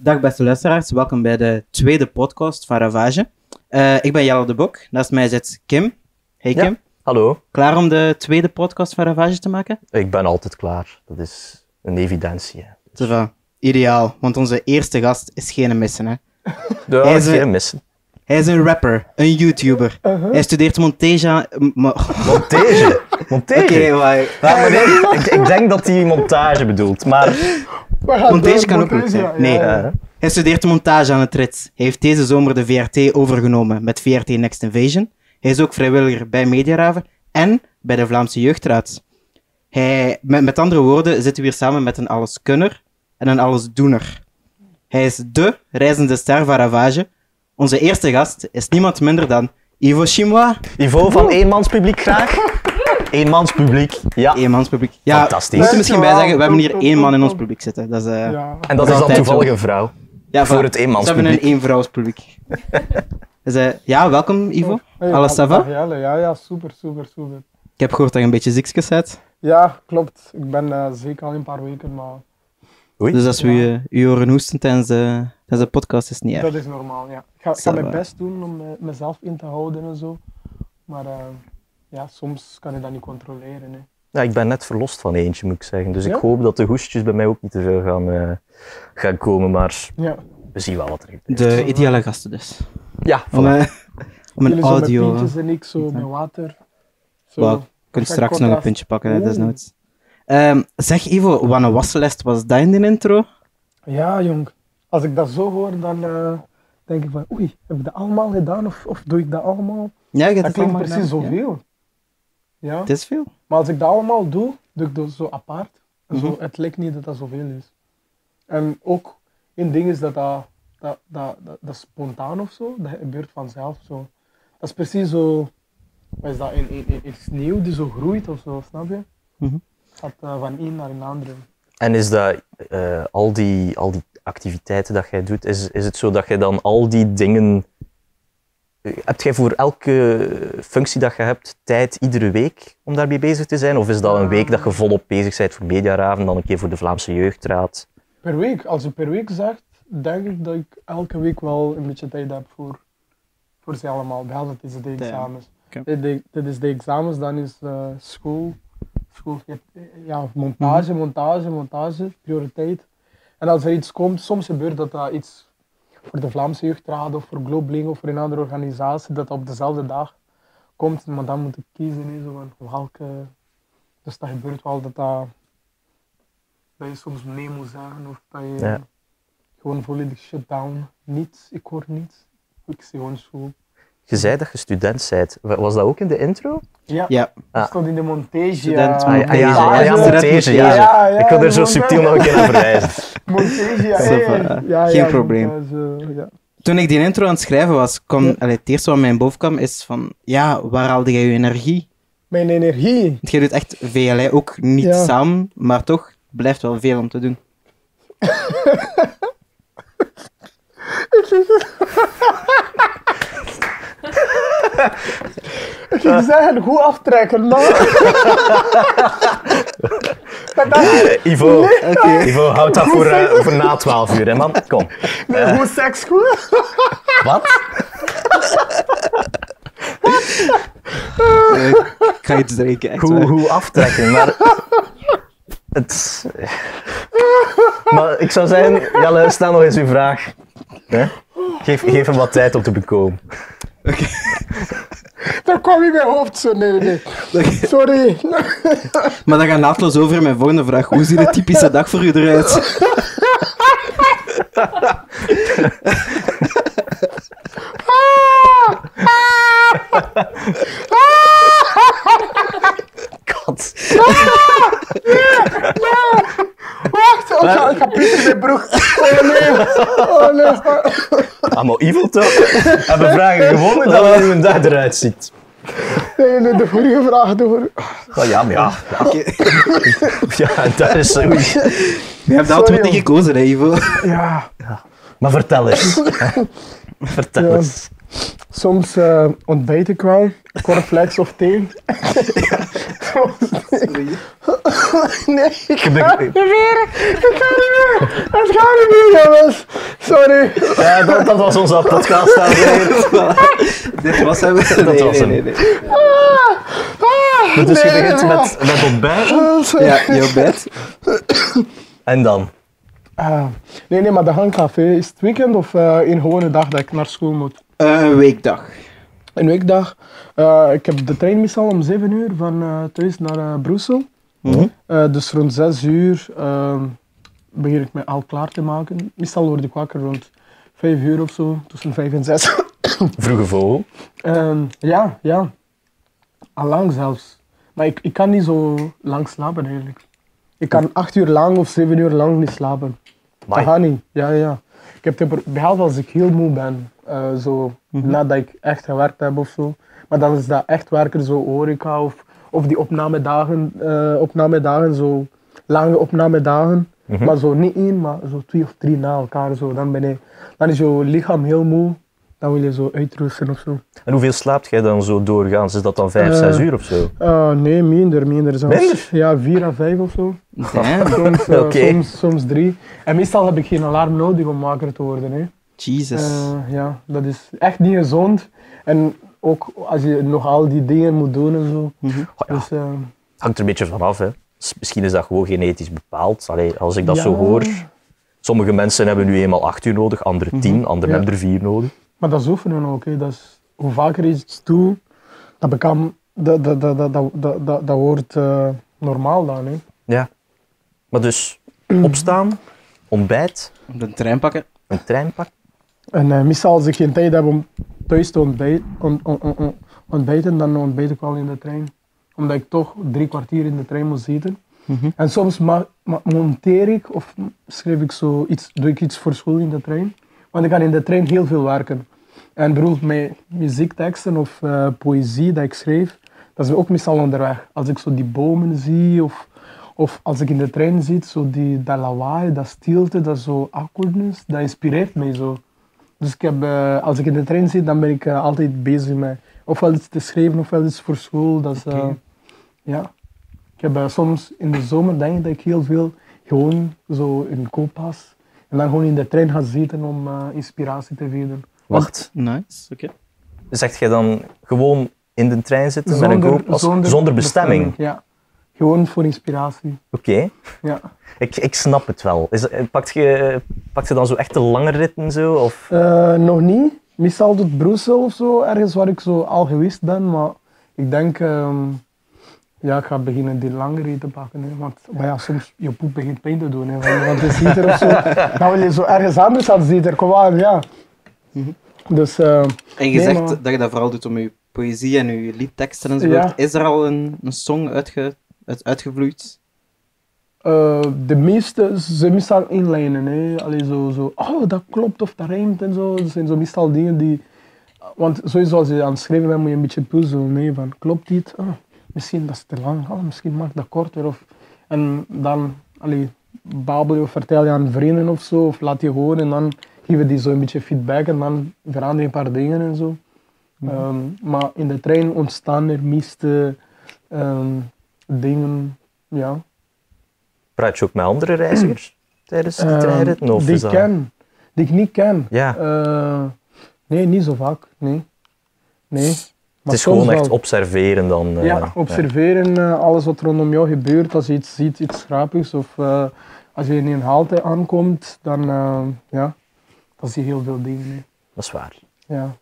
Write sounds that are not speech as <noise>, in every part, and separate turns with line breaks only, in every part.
Dag beste luisteraars, welkom bij de tweede podcast van Ravage. Eh, ik ben Jelle de Bok, naast mij zit Kim. Hey
Ja.
Kim,
Hallo,
klaar om de tweede podcast van Ravage te maken?
ik ben altijd klaar. Dat is een evidentie. hè.
Ça va. Ideaal, want onze eerste gast is geen missen. Hè. <laughs>
Ja,
Hij is een-
geen missen.
Hij is een rapper, een YouTuber. Hij studeert montage
Montage. <laughs> Montage.
Oké, maar...
Ja, maar nee, ik, ik denk dat hij montage bedoelt, maar...
Montage kan ook goed zijn. Nee.
eh,
Hij studeert montage aan het RITS. Hij heeft deze zomer de VRT overgenomen met VRT Next Invasion. Hij is ook vrijwilliger bij Mediaraven en bij de Vlaamse Jeugdraad. Hij, met, met andere woorden zitten we hier samen met een alleskunner en een allesdoener. Hij is dé reizende ster van Ravage. Onze eerste gast is niemand minder dan Ivo Chimois.
Ivo van eenmanspubliek graag. Eenmanspubliek, ja.
Eenmanspubliek. Ja,
Fantastisch.
we moeten misschien bij zeggen, we hebben hier één man in ons publiek zitten. Dat is, eh,
Ja.
En dat is dan
altijd
toevallig
zo.
een vrouw.
ja,
voor het
We hebben een
eenmanspubliek.
eenvrouwspubliek. <laughs> dus, eh, ja, welkom Ivo.
Hey,
Alles ça va?
dag, Jelle. Ja, ja, super, super, super.
Ik heb gehoord dat je een beetje ziekjes bent.
Ja, klopt. Ik ben eh, zeker al een paar weken, maar
Oei.
Dus als we
Ja.
u, u horen hoesten tijdens de, tijdens de podcast, is het niet erg.
dat is normaal, ja. Ik ga, ik ga mijn best doen om mezelf in te houden en zo. Maar eh, ja, soms kan je dat niet controleren. Hè.
Ja, ik ben net verlost van eentje, moet ik zeggen. Dus ik hoop dat de hoestjes bij mij ook niet te veel gaan, eh, gaan komen, maar
Ja.
we zien wel wat er gebeurt.
De ideale gasten dus.
Ja,
Om,
voilà.
eh, <laughs> om een
Jullie zo met
audio...
pintjes en ik zo met water. Zo.
Wow. Je kunt
Geen
straks nog een puntje pakken, hè,
Oeh.
desnoods. Ehm zeg Ivo, wat een wassenlist was dat in de intro?
Ja, jong. Als ik dat zo hoor, dan eh, denk ik van, oei, heb ik dat allemaal gedaan of, of doe ik dat allemaal?
Ja,
Dat
het
klinkt
allemaal
precies
gedaan,
zoveel. Ja.
Het is veel.
Maar als ik dat allemaal doe, doe ik dat zo apart. En zo,
Mhm.
het lijkt niet dat dat zoveel is. En ook in dingen is dat dat, dat, dat, dat, spontaan of zo. Dat gebeurt vanzelf zo. Dat is precies zo, wat is dat, in, in, in, in sneeuw die zo groeit of zo, snap je?
Mhm.
Gaat eh, van een naar een andere.
En is dat eh, al, die, al die activiteiten dat jij doet, is, is het zo dat jij dan al die dingen. Heb jij voor elke functie dat je hebt tijd iedere week om daarmee bezig te zijn? Of is dat een week dat je volop bezig bent voor Mediaraven, dan een keer voor de Vlaamse Jeugdraad?
Per week, als je per week zegt, denk ik dat ik elke week wel een beetje tijd heb voor, voor ze allemaal. Behalve het is de examens. Dit is de examens, dan is eh, school, school, eh, ja, montage, montage, montage, prioriteit. En als er iets komt, soms gebeurt dat dat iets voor de Vlaamse Jeugdraad of voor Globling of voor een andere organisatie, dat dat op dezelfde dag komt, maar dan moet ik kiezen zo van welke. Dus dat gebeurt wel dat dat, dat je soms nee moet zeggen of dat je
Ja.
gewoon volledig shut down. Niets, ik hoor niets. Ik zie gewoon school.
Je zei dat je student bent. Wa- Was dat ook in de intro?
Ja,
Ja,
dat stond in de montage.
Student,
ja.
Ah, ja,
Ah, ja, ja,
montage.
ja,
Student
montage. Ja.
montage.
Ja,
ik wil er zo subtiel nog een keer naar verwijzen. <laughs>
Montage, ja.
Ça
ja,
Geen
ja,
probleem.
montage, ja.
Toen ik die intro aan het schrijven was, kwam,
Ja.
allee, het eerste wat mij boven kwam is van, ja, waar haalde jij je energie?
Mijn energie.
Want jij doet echt veel, hè? ook niet
Ja.
samen, maar toch blijft wel veel om te doen. <laughs> <laughs> <laughs>
Ik ging zeggen, goed aftrekken, <laughs> maar... dat dat
Eh, Ivo, Ivo, houd dat voor, eh, voor na 12 uur, hè, man. Kom.
nee, goed seks, goed. <laughs>
Wat?
Eh, ik ga iets drinken, echt
Hoe, hoe aftrekken, maar... Het... Maar ik zou zeggen, Jelle, stel nog eens uw vraag. Hè? Geef, geef hem wat tijd om te bekomen. <laughs>
Dat kwam in mijn hoofd zo. Nee, nee, nee. Sorry. <laughs>
Maar dat gaat naadloos over in mijn volgende vraag. Hoe ziet een typische dag voor u eruit? <laughs>
God.
Wacht, oh, ik ga, ik ga pissen in mijn broek. Oh nee. Oh nee.
Allemaal evil toch? En we vragen gewoon hoe dat hoe een dag eruit ziet.
Nee, nee, de vorige vraag. Vorige...
Oh ja, maar ja. Ja, ja dat is zo.
Je hebt altijd
Sorry,
niet gekozen, hè, Ivo?
Ja.
Maar vertel eens. Vertel
Ja.
eens.
Soms eh ontbijt ik wel, cornflakes of thee. <laughs> Nee, ik
ben-
ga niet meer. Ik ga niet meer. Het gaat niet meer, jongens. Sorry.
Ja, dat, dat was onze podcast. <laughs>
Dit was hem.
Dat
Nee,
was
nee,
hem.
nee, nee.
Dus je begint met, met ontbijten
Ah.
Ja, jouw bed.
en dan?
Ah, nee, nee, maar de hangcafé, is het weekend of eh een gewone dag dat ik naar school moet?
Eh, een weekdag.
Een weekdag. Eh, ik heb de trein meestal om 7 uur van eh, thuis naar eh, Brussel. Eh, dus rond 6 uur ehm, begin ik me al klaar te maken. Meestal word ik wakker rond 5 uur of zo, tussen 5 en 6. <coughs>
Vroege vogel.
Ehm, ja, ja. Al lang zelfs. Maar ik, ik kan niet zo lang slapen eigenlijk. Ik kan 8 uur lang of 7 uur lang niet slapen. Dat
Amai.
gaat niet. Ja, ja. Ik heb het behalve als ik heel moe ben, eh, zo nadat ik echt gewerkt heb of zo. Maar dan is dat echt werken, zo horeca of, of die opnamedagen, eh opnamedagen, zo lange opnamedagen.
Mhm.
Maar zo niet één, maar zo twee of drie na elkaar. Zo. Dan, ben je, dan is je lichaam heel moe, dan wil je zo uitrusten of zo.
En hoeveel slaapt jij dan zo doorgaans? Is dat dan 5,
Eh,
6 uur of zo?
Ah, nee, minder, minder zelfs.
Minder?
Ja, vier à vijf of zo. <laughs> Soms, eh,
Oké.
soms, soms drie. En meestal heb ik geen alarm nodig om wakker te worden. Hè.
Jesus.
Eh, ja, dat is echt niet gezond. En ook als je nog al die dingen moet doen en zo.
Mhm.
Oh ja,
Dus, eh,
hangt er een beetje vanaf. Hè. Misschien is dat gewoon genetisch bepaald. Allee, als ik dat
ja.
zo hoor. Sommige mensen hebben nu eenmaal 8 uur nodig, anderen 10, anderen
Ja.
hebben er 4 nodig.
Maar dat is oefenen ook. Hè. Dat is, hoe vaker je iets doet, dat, bekam, dat, dat wordt eh, normaal dan. Hè.
Ja. Maar dus <clears throat> opstaan, ontbijt.
Een trein pakken.
Een trein pakken.
En uh, meestal als ik geen tijd heb om thuis te ontbijt, ontbijten, dan ontbijt ik wel in de trein. Omdat ik toch drie kwartier in de trein moet zitten.
Mhm.
En soms monteer ik of schrijf ik zo iets, doe ik iets voor school in de trein. Want ik kan in de trein heel veel werken. En bijvoorbeeld met muziekteksten of eh, poëzie dat ik schrijf, dat is ook meestal onderweg. Als ik zo die bomen zie of, of als ik in de trein zit, zo die, dat lawaai, dat stilte, dat zo awkwardness, dat inspireert mij zo. Dus ik heb, eh, als ik in de trein zit, dan ben ik eh, altijd bezig met ofwel iets te schrijven ofwel iets voor school. Dat is, ja. Ik heb soms in de zomer denk ik dat ik heel veel gewoon zo in kooppas en dan gewoon in de trein ga zitten om eh, inspiratie te vinden.
Wacht,
Nice, oké.
zegt jij dan gewoon in de trein zitten met een kooppas zonder, bestemming?
Ja, gewoon voor inspiratie.
Oké,
Ja.
ik, ik snap het wel. Is, eh, pakt, je, pakt je dan zo echt de lange ritten zo? Of?
Eh, nog niet. Meestal tot Brussel of zo, ergens waar ik zo al geweest ben, maar ik denk, ehm, ja, ik ga beginnen die lange rit te pakken. Hè, want maar ja, soms je poep begint pijn te doen. Hè, want, je ziet er of zo, <laughs> dan wil je zo ergens anders gaan zitten, kom aan, ja.
Mhm.
Dus eh,
En je
Nee,
zegt
maar-
dat je dat vooral doet om je poëzie en je liedteksten en zo.
Ja.
Is er al een, een song uitge, uit, uitgevloeid?
eh, de meeste, ze meestal inlijnen. Hè. Allee, zo, zo, oh, dat klopt of dat rijmt en zo. Dat zijn zo meestal dingen die... Want sowieso als je aan het schrijven bent, moet je een beetje puzzelen. Nee, van, klopt dit? Ah, misschien dat is te lang. Oh, misschien mag dat korter. Of, en dan allee, babbel je of vertel je aan vrienden of zo. Of laat je horen en dan geven die zo een beetje feedback. En dan verander je een paar dingen en zo. Ehm, maar in de trein ontstaan er meeste ehm, dingen, ja.
Praat je ook met andere reizigers <clears throat> tijdens de
Ehm,
treinritten? Of
die ik ken. Die ik niet ken.
Ja,
Eh, nee, niet zo vaak. Nee. Nee.
Het is gewoon echt observeren dan. eh,
Ja, observeren eh, alles wat rondom jou gebeurt. Als je iets ziet, iets grappigs of eh, als je in een halte aankomt, dan, eh, ja, dan zie je heel veel dingen. hè.
Dat is waar.
Ja.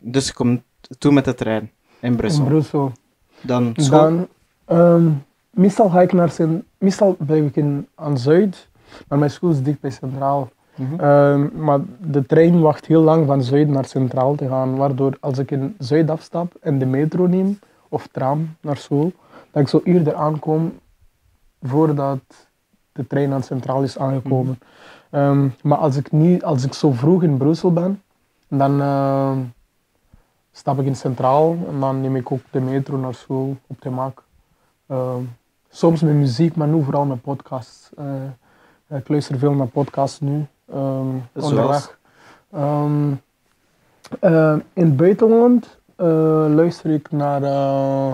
Dus je komt toe met de trein in Brussel.
In Brussel.
Dan school.
Dan, ehm, meestal ga ik naar Cent- meestal blijf ik in, aan Zuid, maar mijn school is dicht bij Centraal.
Mhm.
Ehm, maar de trein wacht heel lang van Zuid naar Centraal te gaan, waardoor als ik in Zuid afstap en de metro neem of tram naar school, dat ik zo eerder aankom voordat de trein aan Centraal is aangekomen. Ehm, maar als ik, niet, als ik zo vroeg in Brussel ben, dan ehm, stap ik in Centraal en dan neem ik ook de metro naar school op de mak. Soms met muziek, maar nu vooral met podcasts. Eh, ik luister veel naar podcasts nu.
Zoals?
onderweg. Ehm, eh, in het buitenland eh, luister ik naar eh,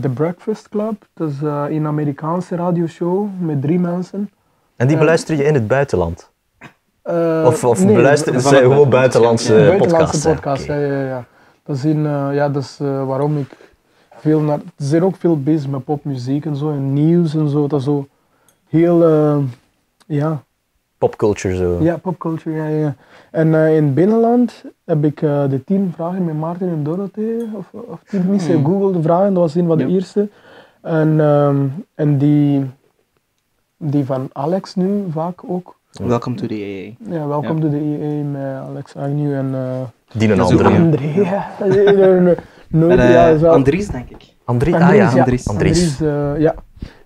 The Breakfast Club. Dat is een Amerikaanse radioshow met drie mensen.
En die beluister je in het buitenland? Of, of
nee,
ze
het
gewoon
buitenlandse-
buitenlandse,
buitenlandse
podcasts?
podcast.
hè?
Ja, ja, ja. Dat is, in, ja, dat is waarom ik veel naar. Ze zijn ook veel bezig met popmuziek en zo en nieuws en zo. Dat is zo heel. ja,
Popculture zo.
ja, popculture. Ja, ja. En eh, in het binnenland heb ik eh, de tien vragen met Maarten en Dorothee. Of, of tien niet
Hmm.
Google de vragen, dat was een van de
Ja.
eerste. En, ehm, en die, die van Alex nu vaak ook.
Welcome to the AA.
Ja, welkom
Ja.
to the EA met Alex Agnew en eh
Die een-
André. Ja, ja, <laughs> is wel-
Andries, denk ik.
Andries? Ah
Andries,
ja. Andries.
Andries, eh, ja.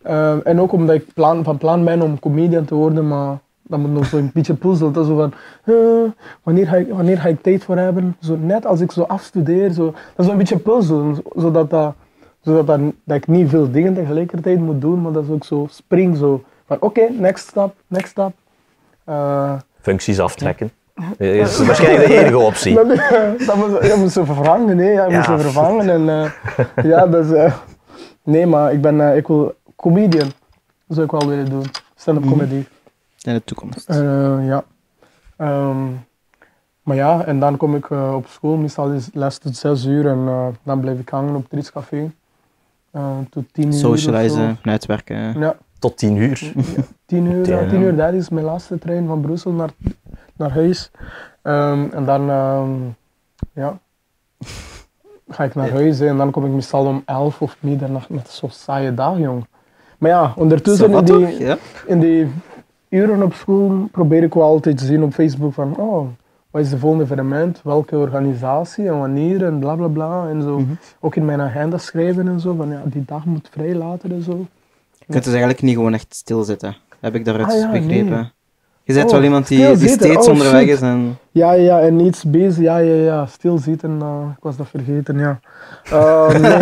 Ehm, en ook omdat ik plan, van plan ben om comedian te worden, maar dat moet nog zo'n beetje puzzelen. Dat is zo van, eh, wanneer, ga ik, wanneer ga ik tijd voor hebben? Zo net als ik zo afstudeer, zo, dat is een beetje puzzelen, zo- zodat, dat, zodat dat, dat ik niet veel dingen tegelijkertijd moet doen, maar dat is ook zo spring zo van, oké, next stap, next stap. Eh,
Functies aftrekken. Dat is waarschijnlijk de enige optie.
dat, dat moet, dat moet ze vervangen, nee, ja, je moet
Ja.
ze vervangen. En, eh, ja, dat is, eh, nee, maar ik, ben, eh, ik wil comedian, dat zou ik wel willen doen. Stand-up
Mhm.
comedy.
In de toekomst.
Eh, ja. Ehm, maar ja, en dan kom ik eh, op school, meestal is les tot zes uur en eh, dan blijf ik hangen op het Rietscafé. eh tot tien uur.
Socializen, netwerken.
Ja,
Tot tien uur.
tien uur, <laughs> ja,
Damn.
tien uur, dat is mijn laatste trein van Brussel naar, naar huis. Ehm, en dan, ehm, ja, ga ik naar huis hè, en dan kom ik meestal om elf of middernacht met zo'n saaie dag, jong. Maar ja, ondertussen in die,
toch? Ja.
in die uren op school probeer ik wel altijd te zien op Facebook van, oh, wat is de volgende evenement, welke organisatie en wanneer en bla bla bla en zo.
Mhm.
Ook in mijn agenda schrijven en zo, van ja, die dag moet vrij later en zo.
Je kunt dus eigenlijk niet gewoon echt stilzitten. Heb ik daaruit
Ah, ja,
begrepen.
nee.
Je bent
Oh,
wel iemand die, steeds
oh,
onderweg
shit.
is en...
Ja, ja, en iets bezig, ja, ja, ja, stilzitten, eh, ik was dat vergeten, ja. Eh, nee.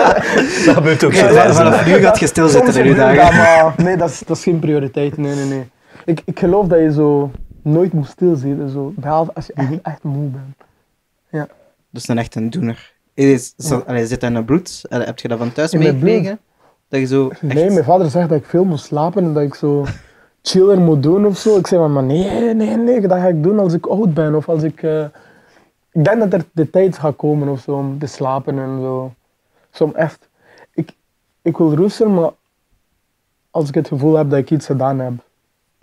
<laughs>
Dat gebeurt ook
Ja,
zo.
vanaf- nu gaat je stilzitten in je dagen.
maar nee, dat is, dat is geen prioriteit, nee, nee, nee. Ik, ik geloof dat je zo nooit moet stilzitten, zo, behalve als je echt, echt moe bent.
Dus een echt een doener. Is, allee, zit dat in het bloed? Allee, heb je dat van thuis meegekregen? Dat je zo echt...
Nee, mijn vader zegt dat ik veel moet slapen en dat ik zo chiller moet doen of zo. Ik zeg maar, maar nee, nee, nee, dat ga ik doen als ik oud ben of als ik... eh, Ik denk dat er de tijd gaat komen of zo om te slapen en zo. Zo om echt... Ik, ik wil rusten, maar als ik het gevoel heb dat ik iets gedaan heb.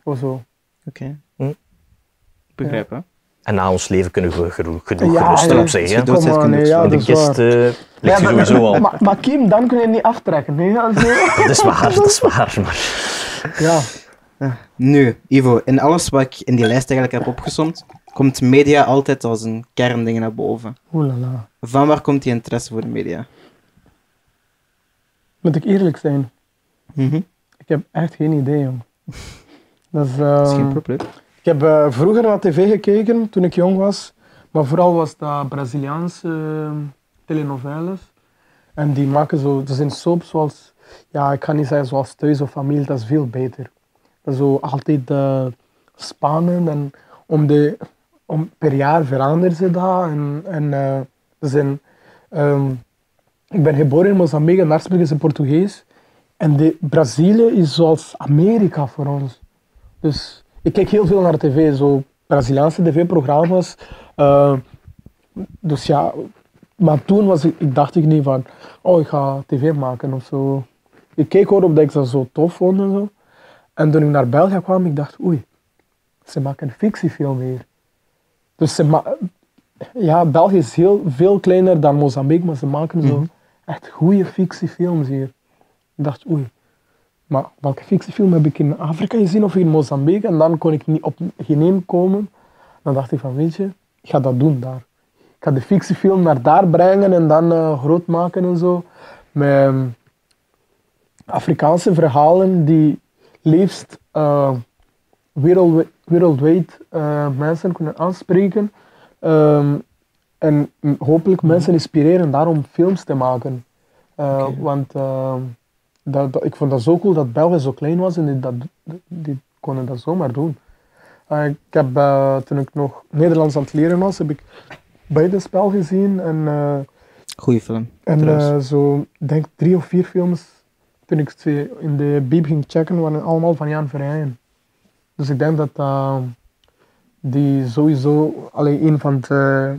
Of zo.
Oké.
Hm.
Ik begrijp, hè?
En na ons leven kunnen we genoeg, genoeg
Ja,
gerusten
ja.
op zich. Hè?
je dood
aan, nee, ja,
zo.
de
dat is
kist
waar.
eh, ligt
Ja,
sowieso al.
Maar, maar Kim, dan kun je niet aftrekken. Nee, ja, zo.
Dat is <laughs> waar, dat is waar. Maar
ja.
Nu, Ivo, in alles wat ik in die lijst eigenlijk heb opgezomd, komt media altijd als een kernding naar boven.
Oelala.
Van waar komt die interesse voor de media?
Moet ik eerlijk zijn?
Mhm.
Ik heb echt geen idee, jong. <laughs> Dat is,
Dat is geen
ehm,
probleem.
Ik heb eh, vroeger naar tv gekeken toen ik jong was, maar vooral was dat Braziliaanse uh, telenovelas. En die maken zo, er zijn soaps zoals, ja, ik kan niet zeggen zoals Thuis of Familie, dat is veel beter. Is zo altijd eh, spannend en om de, om, per jaar veranderen ze dat. En, en ehm, ik ben geboren in Mozambique en daar spreken ze Portugees. En de, Brazilië is zoals Amerika voor ons. Dus ik kijk heel veel naar tv, zo Braziliaanse tv-programma's. Eh, dus ja, maar toen was ik, dacht ik niet van, oh ik ga tv maken of zo. Ik keek gewoon op dat ik dat zo tof vond en zo. En toen ik naar België kwam, ik dacht, oei, ze maken fictiefilm hier. Dus ze ma ja, België is heel veel kleiner dan Mozambique, maar ze maken zo
Mhm.
echt goede fictiefilms hier. Ik dacht, oei, maar welke fictiefilm heb ik in Afrika gezien of in Mozambique? En dan kon ik niet op geen één komen. Dan dacht ik van, weet je, ik ga dat doen daar. Ik ga de fictiefilm naar daar brengen en dan eh, groot maken en zo. Met ehm, Afrikaanse verhalen die liefst uh, wereld, wereldwijd eh, mensen kunnen aanspreken. Ehm, en hopelijk mensen inspireren daarom films te maken. Eh. Want dat, dat- ik vond dat zo cool dat België zo klein was en die, dat, die konden dat zomaar doen. Ik heb, toen ik nog Nederlands aan het leren was, heb ik beide spel gezien en,
Goeie film.
en zo, ik denk drie of vier films, toen ik ze in de bieb ging checken, waren allemaal van Jan Verheyen. Dus ik denk dat dat die sowieso alleen een van de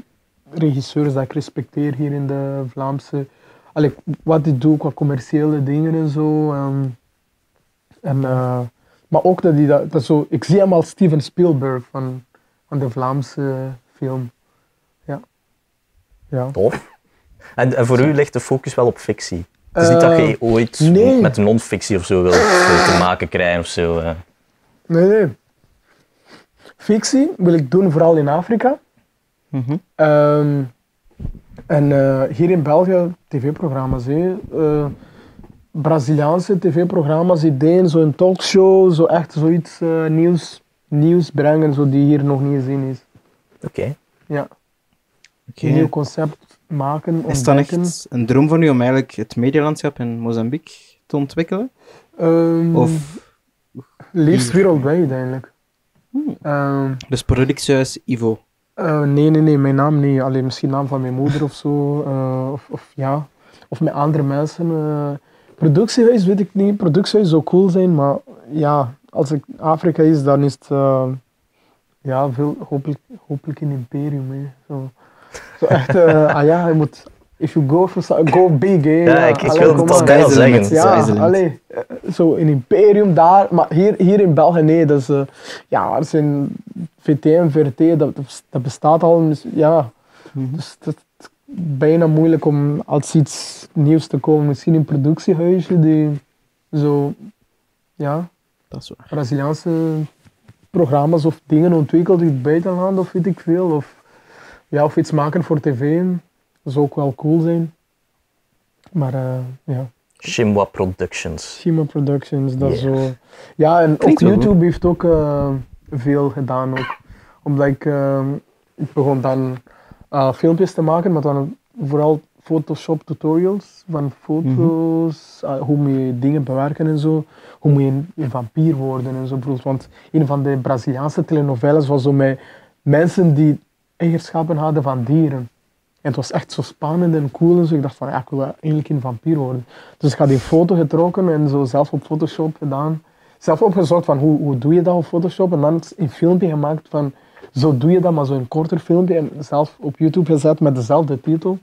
regisseurs dat ik respecteer hier in de Vlaamse. Allee, wat hij doet qua commerciële dingen en zo. ehm, en, eh, maar ook dat hij dat, dat zo. Ik zie hem als Steven Spielberg van, van de Vlaamse film. Ja. Ja.
Tof. En, en voor u ligt de focus wel op fictie. Het is niet dat
Eh,
je ooit
nee.
met non-fictie of zo wilt eh, te maken krijgen of zo. eh.
Nee, nee. Fictie wil ik doen vooral in Afrika.
Mhm.
Ehm, en eh, hier in België, tv-programma's, hè. Eh, Braziliaanse tv-programma's, ideeën, zo'n talkshow, zo echt zoiets eh, nieuws, nieuws brengen, zo die hier nog niet gezien is.
Oké.
Ja,
Oké.
een nieuw concept maken,
Is het dan
ontdekken.
echt een droom van u om eigenlijk het medialandschap in Mozambique te ontwikkelen?
Ehm,
Of
liefst
hier?
wereldwijd eigenlijk.
Hmm.
Ehm,
dus productiehuis Ivo?
Eh, nee, nee, nee, mijn naam niet. Alleen misschien naam van mijn moeder of zo. eh, of, of ja, of met andere mensen. eh. productiehuis weet ik niet. Productiehuis zou cool zijn, maar ja, als het Afrika is, dan is het ja, veel, hopelijk, hopelijk een imperium. Hè. Zo, zo echt, eh, <laughs> ah ja, je moet, if you go for so- go big. Hè.
Ja, ik, ik wil
kom
het al bijna zeggen.
Ja.
Allee, eh, zo een imperium daar, maar hier, hier in België nee. Dus, eh, ja, er zijn VTM, VRT, dat, dat bestaat al. dus, Ja,
Mhm.
dus het is bijna moeilijk om als iets nieuws te komen. Misschien een productiehuisje die zo, ja,
Dat is waar.
Braziliaanse programma's of dingen ontwikkelt in het buitenland of weet ik veel. Of, ja, of iets maken voor tv. Dat zou ook wel cool zijn. Maar eh, ja.
Shimwa Productions.
Shima Productions, dat
Yeah.
zo. Ja, en
Klinkt
ook
goed.
YouTube heeft ook eh, veel gedaan ook. Omdat ik, eh, ik begon dan eh, filmpjes te maken, maar dan vooral Photoshop tutorials van foto's, eh, hoe moet je dingen bewerken en zo. Hoe moet je een, een vampier worden en zo. Want een van de Braziliaanse telenovelas was zo met mensen die eigenschappen hadden van dieren. En het was echt zo spannend en cool en zo. Ik dacht van, ja, ik wil eigenlijk een vampier worden. Dus ik had die foto getrokken en zo zelf op Photoshop gedaan. Zelf opgezocht van, hoe, hoe doe je dat op Photoshop? En dan een filmpje gemaakt van, zo doe je dat, maar zo'n korter filmpje. En zelf op YouTube gezet met dezelfde titel.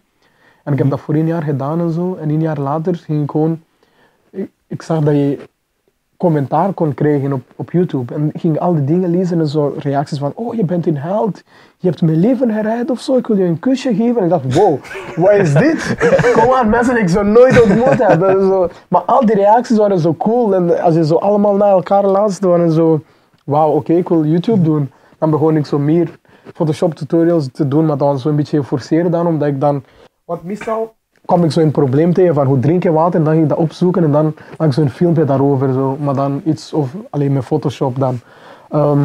En ik heb dat voor een jaar gedaan en zo. En een jaar later ging ik gewoon... Ik, ik zag dat je commentaar kon krijgen op, op YouTube. En ging al die dingen lezen en zo reacties van, oh, je bent een held. Je hebt mijn leven gered of zo. Ik wil je een kusje geven. En ik dacht, wow, wat is dit? Kom aan, mensen die ik zo nooit ontmoet heb. Maar al die reacties waren zo cool. En als je zo allemaal naar elkaar luisterde, waren zo, wauw, oké, ik wil YouTube doen. Dan begon ik zo meer Photoshop tutorials te doen, maar dan zo een beetje forceren dan, omdat ik dan... Wat meestal kwam ik zo een probleem tegen van hoe drink je water en dan ging ik dat opzoeken en dan had ik zo'n filmpje daarover, zo, maar dan iets of alleen met Photoshop dan. Ehm,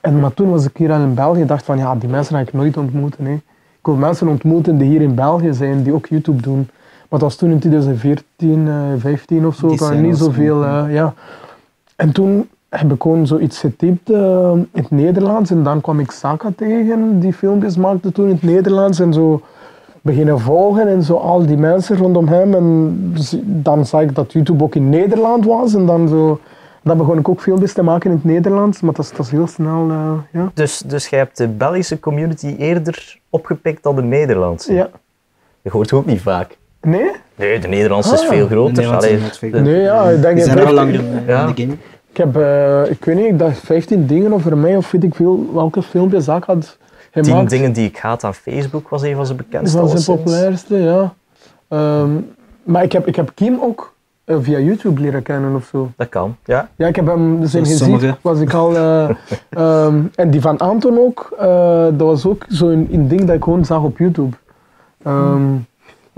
en, maar toen was ik hier al in België en dacht van ja, die mensen ga ik nooit ontmoeten. Hè. Ik wil mensen ontmoeten die hier in België zijn, die ook YouTube doen. Maar dat was toen in 2014, eh 15 of zo,
zijn
niet zoveel, eh, ja. En toen heb ik gewoon zoiets getypt eh, in het Nederlands en dan kwam ik Saka tegen, die filmpjes maakte toen in het Nederlands en zo beginnen volgen en zo al die mensen rondom hem. En dan zag ik dat YouTube ook in Nederland was en dan zo... Dan begon ik ook filmpjes te maken in het Nederlands, maar dat is, dat is heel snel, eh, ja.
Dus, dus jij hebt de Belgische community eerder opgepikt dan de Nederlandse.
ja.
Je hoort ook niet vaak.
Nee?
Nee, de Nederlandse is
Ah.
veel groter. Allee,
veel
Nee, ja, ik denk...
Die
ik
zijn al
heb-
langer in,
Ja.
in de game.
Ik heb, eh, ik weet niet, ik dacht 15 dingen over mij of weet ik veel welke filmpjes ik had
Tien
gemaakt.
dingen die ik haat aan Facebook was een van zijn bekendste.
Dat was zijn populairste, ja. Ehm, maar ik heb, ik heb Kim ook eh, via YouTube leren kennen of zo.
Dat kan, ja.
Ja, ik heb hem zijn
Zoals
gezicht
sommigen.
was ik al. eh, <laughs> ehm, en die van Anton ook, eh, dat was ook zo'n een ding dat ik gewoon zag op YouTube. Ehm,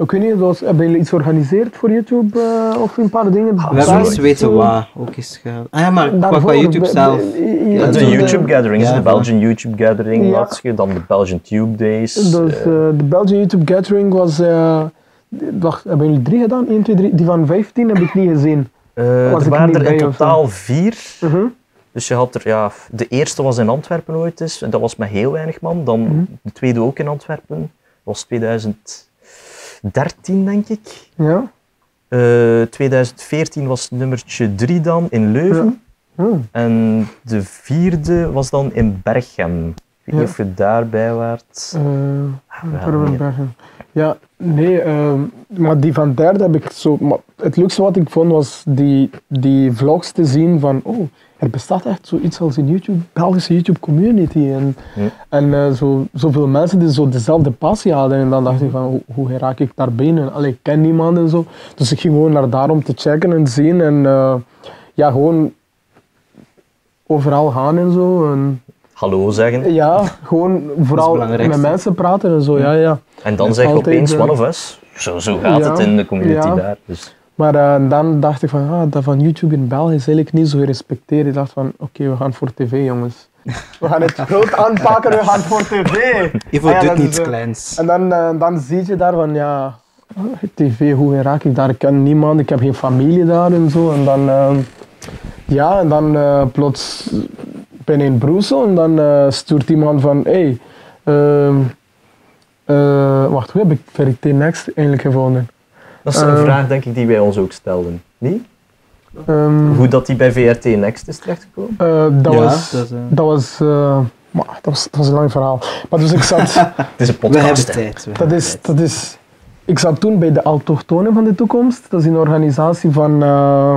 Ik weet niet, was, hebben jullie iets georganiseerd voor YouTube eh, of een paar dingen?
We hebben eens weten wat ook is gehaald. Ah ja, maar qua,
Daarvoor,
qua YouTube
be-
zelf. Ja,
de YouTube Gathering,
ja,
de. Belgian YouTube Gathering,
Ja.
je, dan de Belgian Tube Days.
Dus
eh,
eh, de Belgian YouTube Gathering was. eh, wacht, hebben jullie drie gedaan? 1, 2, 3. Die van 15 heb ik niet gezien.
eh,
was
er waren er in totaal vier.
Mhm.
Dus je had er, ja, de eerste was in Antwerpen ooit eens, en dat was met heel weinig man. Dan
Mhm.
de tweede ook in Antwerpen, dat was 2013 denk ik.
Ja.
Eh, 2014 was nummertje 3 dan in Leuven.
Hmm.
En de vierde was dan in Berchem. weet niet of je daarbij waart.
Eh,
wel,
Verwenbergen. Ja, nee, ehm, maar die van derde heb ik zo. Maar het leukste wat ik vond was die, die vlogs te zien van. Oh, er bestaat echt zoiets als een YouTube, Belgische YouTube community. En,
Ja.
en eh, zo, zoveel mensen die zo dezelfde passie hadden. En dan dacht ik van, hoe, hoe raak ik daar binnen? Allee, ik ken niemand en zo. Dus ik ging gewoon naar daar om te checken en zien. En eh, ja, gewoon overal gaan en zo. En,
Hallo zeggen.
ja, gewoon vooral met mensen praten en zo. Ja, ja.
En dan zeg je opeens
eh,
one of us. Zo, zo gaat
ja,
het in de community daar. Dus.
Maar eh, dan dacht ik van, ah, dat van YouTube in België is eigenlijk niet zo gerespecteerd. Ik dacht van, oké, we gaan voor tv, jongens. We gaan het groot aanpakken, we gaan voor tv. <laughs>
Ivo
Ah ja,
doet
is, eh,
kleins.
En dan, eh, dan zie je daar van, ja, tv, hoe raak ik daar? Ik ken niemand, ik heb geen familie daar en zo. En dan, eh, ja, en dan eh, plots ben ik in Brussel en dan eh, stuurt iemand van, hé, hey, ehm, eh, wacht, hoe heb ik VRT Next eigenlijk gevonden?
Dat is een
Eh.
vraag denk ik die wij ons ook stelden. Niet?
Ehm,
Hoe dat die bij VRT Next is terechtgekomen?
Eh, dat,
Ja,
was,
dat
was, eh, maar dat was, dat was een lang verhaal. Maar dus ik zat, <laughs>
Het is een
We hebben
podcast.
tijd. we
dat is,
tijd.
dat is, ik zat toen bij de Allochtonen van de Toekomst. Dat is een organisatie van, eh,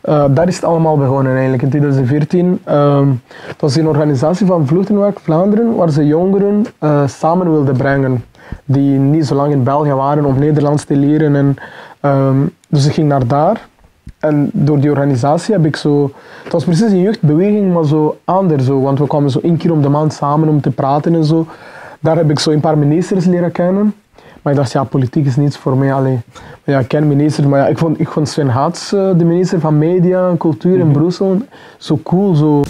eh, daar is het allemaal begonnen eigenlijk in 2014. Ehm, dat was een organisatie van Vluchtelingwerk Vlaanderen, waar ze jongeren eh, samen wilden brengen. Die niet zo lang in België waren om Nederlands te leren. En, ehm, dus ik ging naar daar. En door die organisatie heb ik zo... Het was precies een jeugdbeweging, maar zo anders. Zo, want we kwamen zo één keer om de maand samen om te praten en zo. Daar heb ik zo een paar ministers leren kennen. Maar ik dacht, ja, politiek is niets voor mij. Allee. Maar ja, ik ken ministers, maar ja, ik vond, ik vond Sven Haats, eh, de minister van Media en Cultuur in Brussel, zo cool. Zo.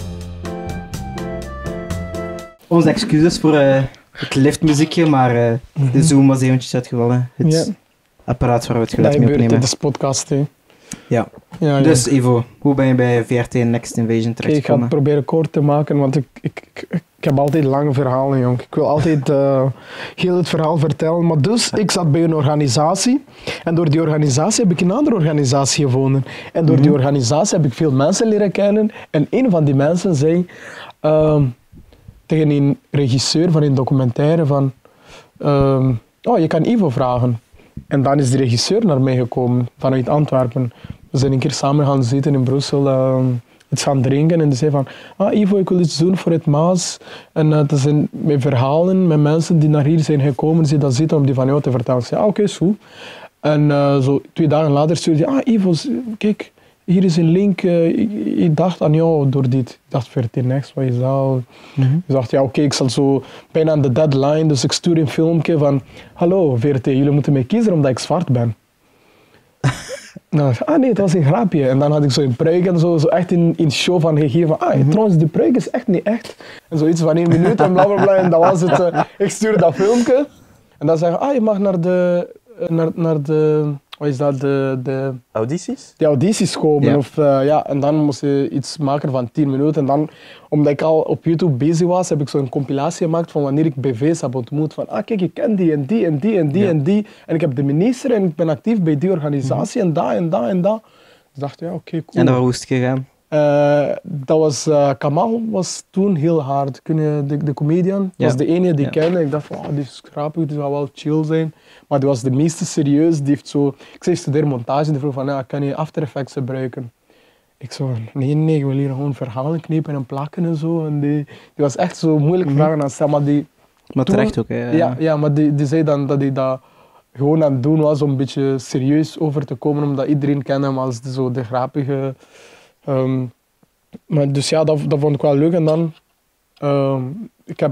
Onze excuses voor eh, het liftmuziekje, maar eh, de Zoom was eventjes uitgevallen. Het apparaat waar we het
Dat
geluid mee opnemen.
tijdens podcast. Hè.
Ja.
Ja, ja.
Dus Ivo, hoe ben je bij VRT Next Invasion
Oké, ik ga het
terechtgekomen?
proberen kort te maken, want ik, ik, ik, ik heb altijd lange verhalen, jong. Ik wil altijd eh, heel het verhaal vertellen. Maar dus, ik zat bij een organisatie. En door die organisatie heb ik een andere organisatie gevonden. En door die organisatie heb ik veel mensen leren kennen. En een van die mensen zei ehm, tegen een regisseur van een documentaire van... ehm, oh, je kan Ivo vragen. En dan is de regisseur naar mij gekomen, vanuit Antwerpen. We zijn een keer samen gaan zitten in Brussel, ehm, iets gaan drinken. En die zei van, ah Ivo, ik wil iets doen voor het Maas. En eh, dat zijn met verhalen met mensen die naar hier zijn gekomen, die dat zitten om die van jou te vertellen. Ik zei, ah oké, goed. En eh, zo twee dagen later stuurde hij, ah Ivo, kijk, hier is een link. eh, ik, dacht aan jou door dit. Ik dacht, VRT Next, wat is dat? Ik dacht, ja oké, ik zal zo bijna aan de deadline, dus ik stuur een filmpje van hallo VRT, jullie moeten mij kiezen omdat ik zwart ben. <laughs> Nou, ah nee, het was een grapje. En dan had ik zo een pruik en zo, zo echt in, in show van gegeven. Ah, trouwens, die pruik is echt niet echt. En zoiets van één minuut en bla bla bla. En dat was het. eh. ik stuurde dat filmpje. En dan zeggen ah, je mag naar de, eh, naar, naar de, wat is dat, de, de,
Audities?
die audities komen.
Ja.
Of, eh, ja, en dan moest je iets maken van 10 minuten. En dan, omdat ik al op YouTube bezig was, heb ik zo'n compilatie gemaakt van wanneer ik BV's heb ontmoet. Van, ah kijk, ik ken die en die en die en die
Ja.
en die. En ik heb de minister en ik ben actief bij die organisatie en dat en dat en dat. Dus ik dacht, ja, oké, cool.
En daar woest gegaan.
Eh, dat was, eh, Kamal was toen heel hard. Kun je, de, de comedian,
Ja.
was de enige die ik
Ja.
kende. Ik dacht, oh, die is grappig, die zou wel chill zijn. Maar die was de meeste serieus. Die heeft zo, ik zei, studeer montage. Die vroeg van, ja, kan je After Effects gebruiken? Ik zo, nee, nee, ik wil hier gewoon verhalen knippen en plakken en zo. En die, die was echt zo moeilijk vragen aan stellen. Maar die,
Maar
Toen-
terecht ook, hè.
ja, ja, maar die, die zei dan dat hij dat gewoon aan het doen was om een beetje serieus over te komen, omdat iedereen kende hem als de, zo de grappige. Ehm, maar dus ja, dat, dat vond ik wel leuk. En dan, ehm, ik heb,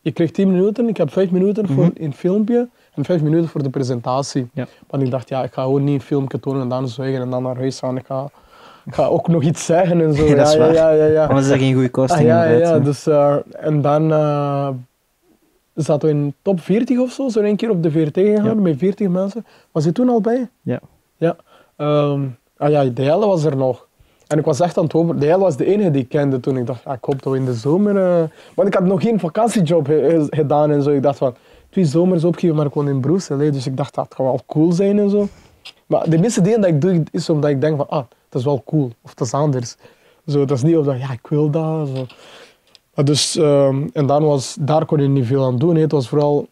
je kreeg 10 minuten, ik heb 5 minuten voor een filmpje en 5 minuten voor de presentatie.
Ja.
Want ik dacht, ja, ik ga gewoon niet een filmpje tonen en dan zwijgen en dan naar huis gaan. Ik ga, ik ga ook nog iets zeggen en zo. <laughs>
Ja, dat is
ja, ja, ja, ja.
Anders is dat geen goede
Ah,
casting.
ja, ja, ja. Dus, eh, en dan eh, zaten we in top 40 of zo, zo één keer op de VRT gegaan
Ja.
met 40 mensen. Was je toen al bij?
Ja.
Ja. Ehm, ah ja, de hele was er nog. En ik was echt aan het. De hele was de enige die ik kende toen. Ik dacht, ik hoop dat we in de zomer... eh, Want ik had nog geen vakantiejob ge- ge- gedaan en zo. Ik dacht van, twee zomers opgeven, maar ik woon in Brussel. Dus ik dacht, dat gaat wel cool zijn en zo. Maar de meeste dingen dat ik doe, is omdat ik denk van, ah, dat is wel cool. Of dat is anders. Zo, dat is niet omdat, ja, ik wil dat. Zo. Dus, ehm, en dan was, daar kon je niet veel aan doen. Het was vooral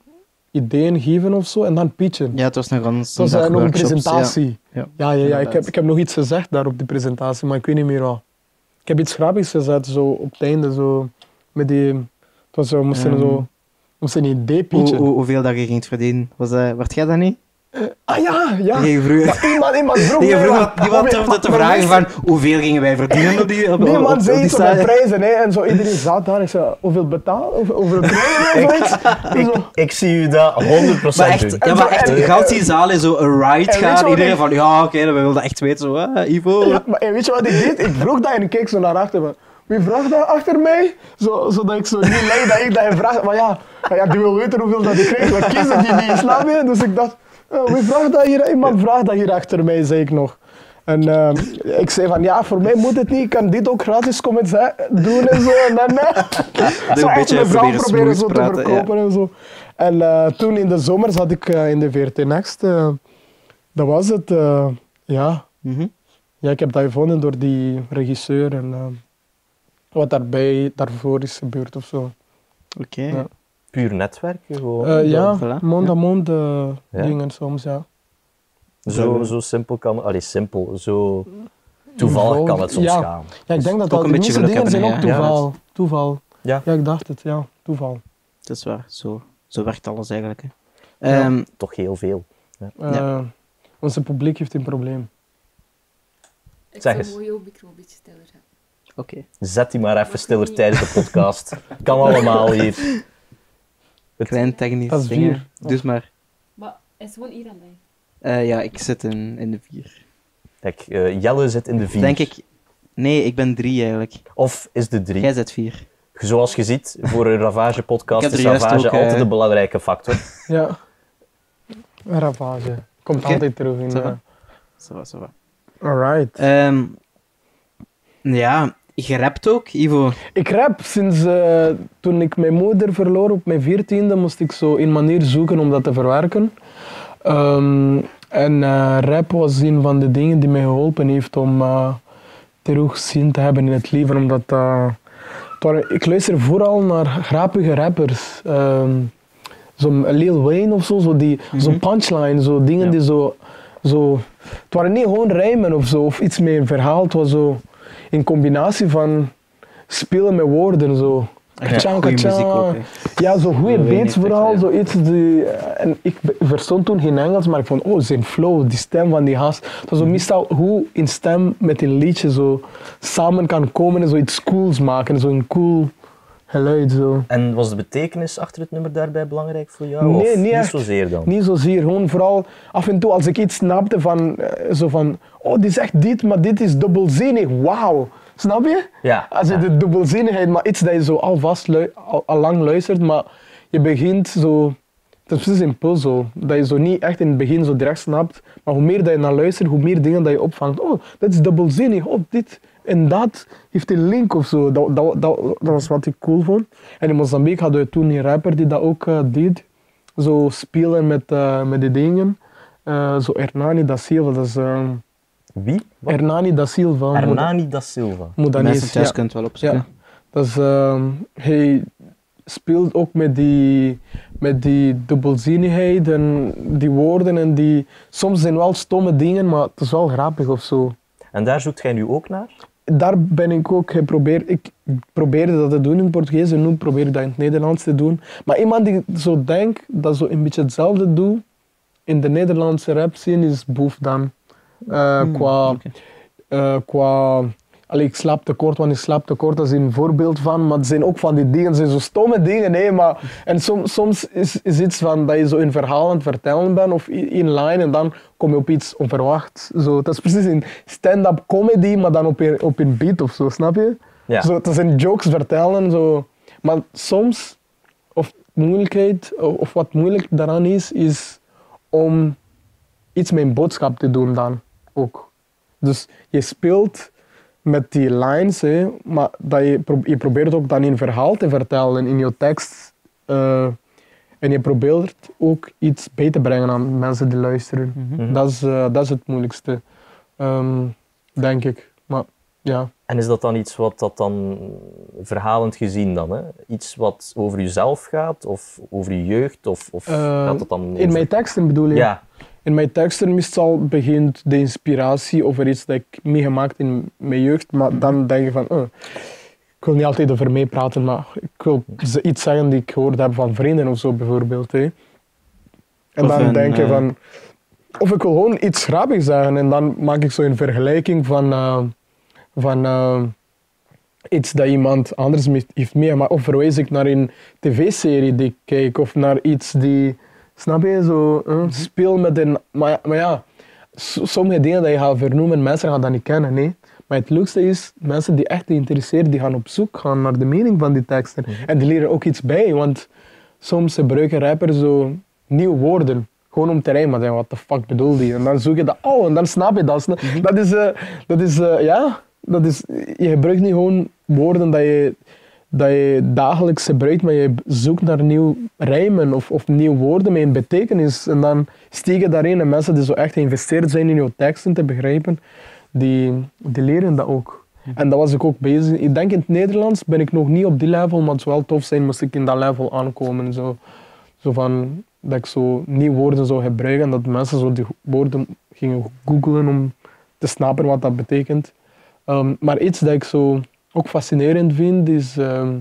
ideeën geven of zo en dan pitchen.
Ja, het was nog een
Het was eh, nog een presentatie.
Ja.
Ja, ja, ja. Ik, heb, ik heb nog iets gezegd daar op die presentatie, maar ik weet niet meer wat. Ik heb iets grappigs gezet, zo op het einde, zo met die... Het was zo, we moesten zo... Moesten een idee pitchen.
hoe, hoeveel dat je ging verdienen? Was dat, werd jij dat niet?
Ah ja, ja.
Vroeg,
Maar iemand, iemand vroeg <laughs>
je
mij
vroeg
wat-
niemand
maar-
durfde te
maar
vragen van hoeveel gingen wij verdienen op die op, op,
Niemand
op
zei iets over
sta-
prijzen, hè. En zo iedereen zat daar. Ik zei, hoeveel betaal? Hoeveel, hoeveel <laughs> prijzen of zoiets? En zo.
Ik zie u dat 100%
Maar echt,
doen.
ja, maar echt,
En-
je gaat die zaal in zo'n ride gaan.
wat
Iedereen
ik-
van, ja, oké, dan willen dat echt weten. Zo, ah, Ivo.
Ja, maar en weet je wat ik deed? Ik vroeg dat en ik keek zo naar achter. Van, wie vraagt dat achter mij? Zo, zodat ik zo niet leid dat ik dat hij vraagt. Maar ja, maar ja, die wil weten hoeveel dat ik krijg. We kiezen die niet, snap je? Dus ik dacht, wie vraagt dat hier? Iemand vraagt dat hier achter mij, zei ik nog. En ehm, ik zei van, ja, voor mij moet het niet. Ik kan dit ook gratis komen doen en zo. En dan, <laughs> eh, zo echt mijn vrouw
proberen
zo te verkopen en zo. En eh, toen in de zomer zat ik eh, in de VRT Next. eh, dat was het, eh, ja.
Mhm.
Ja, ik heb dat gevonden door die regisseur en eh, wat daarbij, daarvoor is gebeurd of zo.
Oké.
Ja.
Puur netwerken gewoon.
Eh, ja,
voilà.
mond aan mond eh,
Ja.
dingen soms, ja.
Zo, zo simpel kan Allee, simpel. Zo toevallig kan het soms
Ja.
gaan.
Ja, ik denk dat
Ook
dat
een
de
beetje
meeste
geluk
dingen zijn ook
ja.
toeval. Toeval.
Ja.
Ja, ik dacht het, ja. Toeval.
Dat is waar. Zo, zo werkt alles eigenlijk. Hè.
Ja.
Ehm,
Toch heel veel.
Eh, Onze publiek heeft een probleem.
Ik
Zeg eens.
mooi ook een beetje stiller.
Oké.
Zet die maar even stiller tijdens de podcast. Kan allemaal hier. <laughs> Het-
Klein technisch
Dat is
dingen.
vier.
Dus maar.
Maar het is gewoon hier aan mij.
eh, ja, ik zit in, in de vier.
Kijk, eh, Jelle zit in de vier.
Denk ik. Nee, ik ben drie eigenlijk.
Of is de drie.
Jij zit vier.
Zoals je ziet, voor een Ravage-podcast <laughs> is Ravage
ook, eh,
altijd een belangrijke factor. <laughs>
Ja. Een ravage. Komt altijd terug in.
Zo, va, zo. va.
Alright.
Ehm, ja, je rapt ook, Ivo.
Ik rap sinds eh, toen ik mijn moeder verloor op mijn veertiende, moest ik zo een manier zoeken om dat te verwerken. Ehm, en eh, rap was een van de dingen die mij geholpen heeft om eh, terug zin te hebben in het leven. Omdat eh, ik luister vooral naar grappige rappers. Ehm Zo'n Lil Wayne of zo, zo die, zo'n punchline, zo dingen
Ja.
die zo, zo... Het waren niet gewoon rijmen of zo, of iets met een verhaal. Het was zo een combinatie van spelen met woorden, zo. Kachan, kachan. Ja, zo goede beats vooral, zoiets die... En ik verstond toen geen Engels, maar ik vond, oh, zijn flow, die stem van die gast. Het was zo meestal hoe een stem met een liedje zo samen kan komen en zoiets cools maken, zo'n cool geluid, zo.
En was de betekenis achter het nummer daarbij belangrijk voor jou?
Nee, niet
zozeer dan?
Niet zozeer, gewoon vooral af en toe als ik iets snapte van, eh, zo van, oh, dit is echt dit, maar dit is dubbelzinnig, wauw. Snap je?
Ja.
Als je
ja.
de dubbelzinnigheid, maar iets dat je zo alvast al, al lang luistert, maar je begint zo, het is precies een puzzel, dat je zo niet echt in het begin zo direct snapt, maar hoe meer dat je naar luistert, hoe meer dingen dat je opvangt. Oh, dat is dubbelzinnig, oh, dit en dat heeft een link of zo. Dat, dat, dat, dat was wat ik cool vond. En in Mozambique hadden we toen een rapper die dat ook eh, deed, zo spelen met, eh, met die dingen. Eh, zo Hernani da Silva, dat is
Wie? Wat?
Hernani da Silva.
Hernani da Silva.
Thuis
ja.
kunt wel opzoeken.
Ja. Dat is, ehm, hij speelt ook met die, met die dubbelzinnigheid en die woorden en die... Soms zijn wel stomme dingen, maar het is wel grappig of zo.
En daar zoekt jij nu ook naar?
Daar ben ik ook geprobeerd... Ik probeerde dat te doen in het Portugees en nu probeer ik dat in het Nederlands te doen. Maar iemand die zo denkt dat zo een beetje hetzelfde doet in de Nederlandse rap scene is Boef dan. Eh, qua...
oké.
eh, qua Allee, ik slaap tekort, want ik slaap tekort, dat is een voorbeeld van. Maar het zijn ook van die dingen, het zijn zo stomme dingen. Nee, maar, en som, soms is, is iets van dat je zo een verhaal aan het vertellen bent of in line en dan kom je op iets onverwachts. Zo, dat is precies een stand-up comedy, maar dan op een, op een beat of zo, snap je?
Ja.
Zo, dat zijn jokes vertellen. Zo. Maar soms, of moeilijkheid, of of wat moeilijk daaraan is, is om iets met een boodschap te doen dan ook. Dus je speelt met die lines, hè, maar dat je, je probeert ook dan een verhaal te vertellen in je tekst. eh, en je probeert ook iets bij te brengen aan mensen die luisteren.
Mhm.
dat, is, eh, dat is het moeilijkste, ehm, denk ik. Maar ja,
En is dat dan iets wat dat dan verhalend gezien dan, hè? Iets wat over jezelf gaat of over je jeugd of, of
Eh,
gaat dat dan
In mijn teksten bedoel je?
Ja,
In mijn teksten meestal begint de inspiratie over iets dat ik meegemaakt in mijn jeugd, maar dan denk je van, oh, ik wil niet altijd over mij praten, maar ik wil z- iets zeggen die ik gehoord heb van vrienden of zo bijvoorbeeld. Hè. En
Of
dan
een,
denk je
eh,
van, of ik wil gewoon iets grappigs zeggen en dan maak ik zo een vergelijking van, eh, van eh, iets dat iemand anders heeft meegemaakt. Of verwijs ik naar een tv-serie die ik kijk of naar iets die, snap je, zo eh, speel met een. Maar, ja- maar ja, s- sommige dingen dat je gaat vernoemen, mensen gaan dat niet kennen. Nee. Maar het leukste is, mensen die echt geïnteresseerd, die gaan op zoek gaan naar de mening van die teksten. En die leren ook iets bij, want soms gebruiken rappers zo nieuwe woorden. Gewoon om te rijmen, maar wat de fuck bedoel die? En dan zoek je dat, oh, en dan snap je dat. Sna- Dat is, eh, dat is eh, ja, dat is, je gebruikt niet gewoon woorden dat je, dat je dagelijks gebruikt, maar je zoekt naar nieuw rijmen of, of nieuwe woorden met een betekenis. En dan je daarin en mensen die zo echt geïnvesteerd zijn in jouw teksten te begrijpen, die, die leren dat ook. En dat was ik ook bezig. Ik denk in het Nederlands ben ik nog niet op die level, maar het zou wel tof zijn moest ik in dat level aankomen. Zo, zo van, dat ik zo nieuwe woorden zou gebruiken en dat mensen zo die woorden gingen googlen om te snappen wat dat betekent. Ehm, maar iets dat ik zo ook fascinerend vind, is ehm,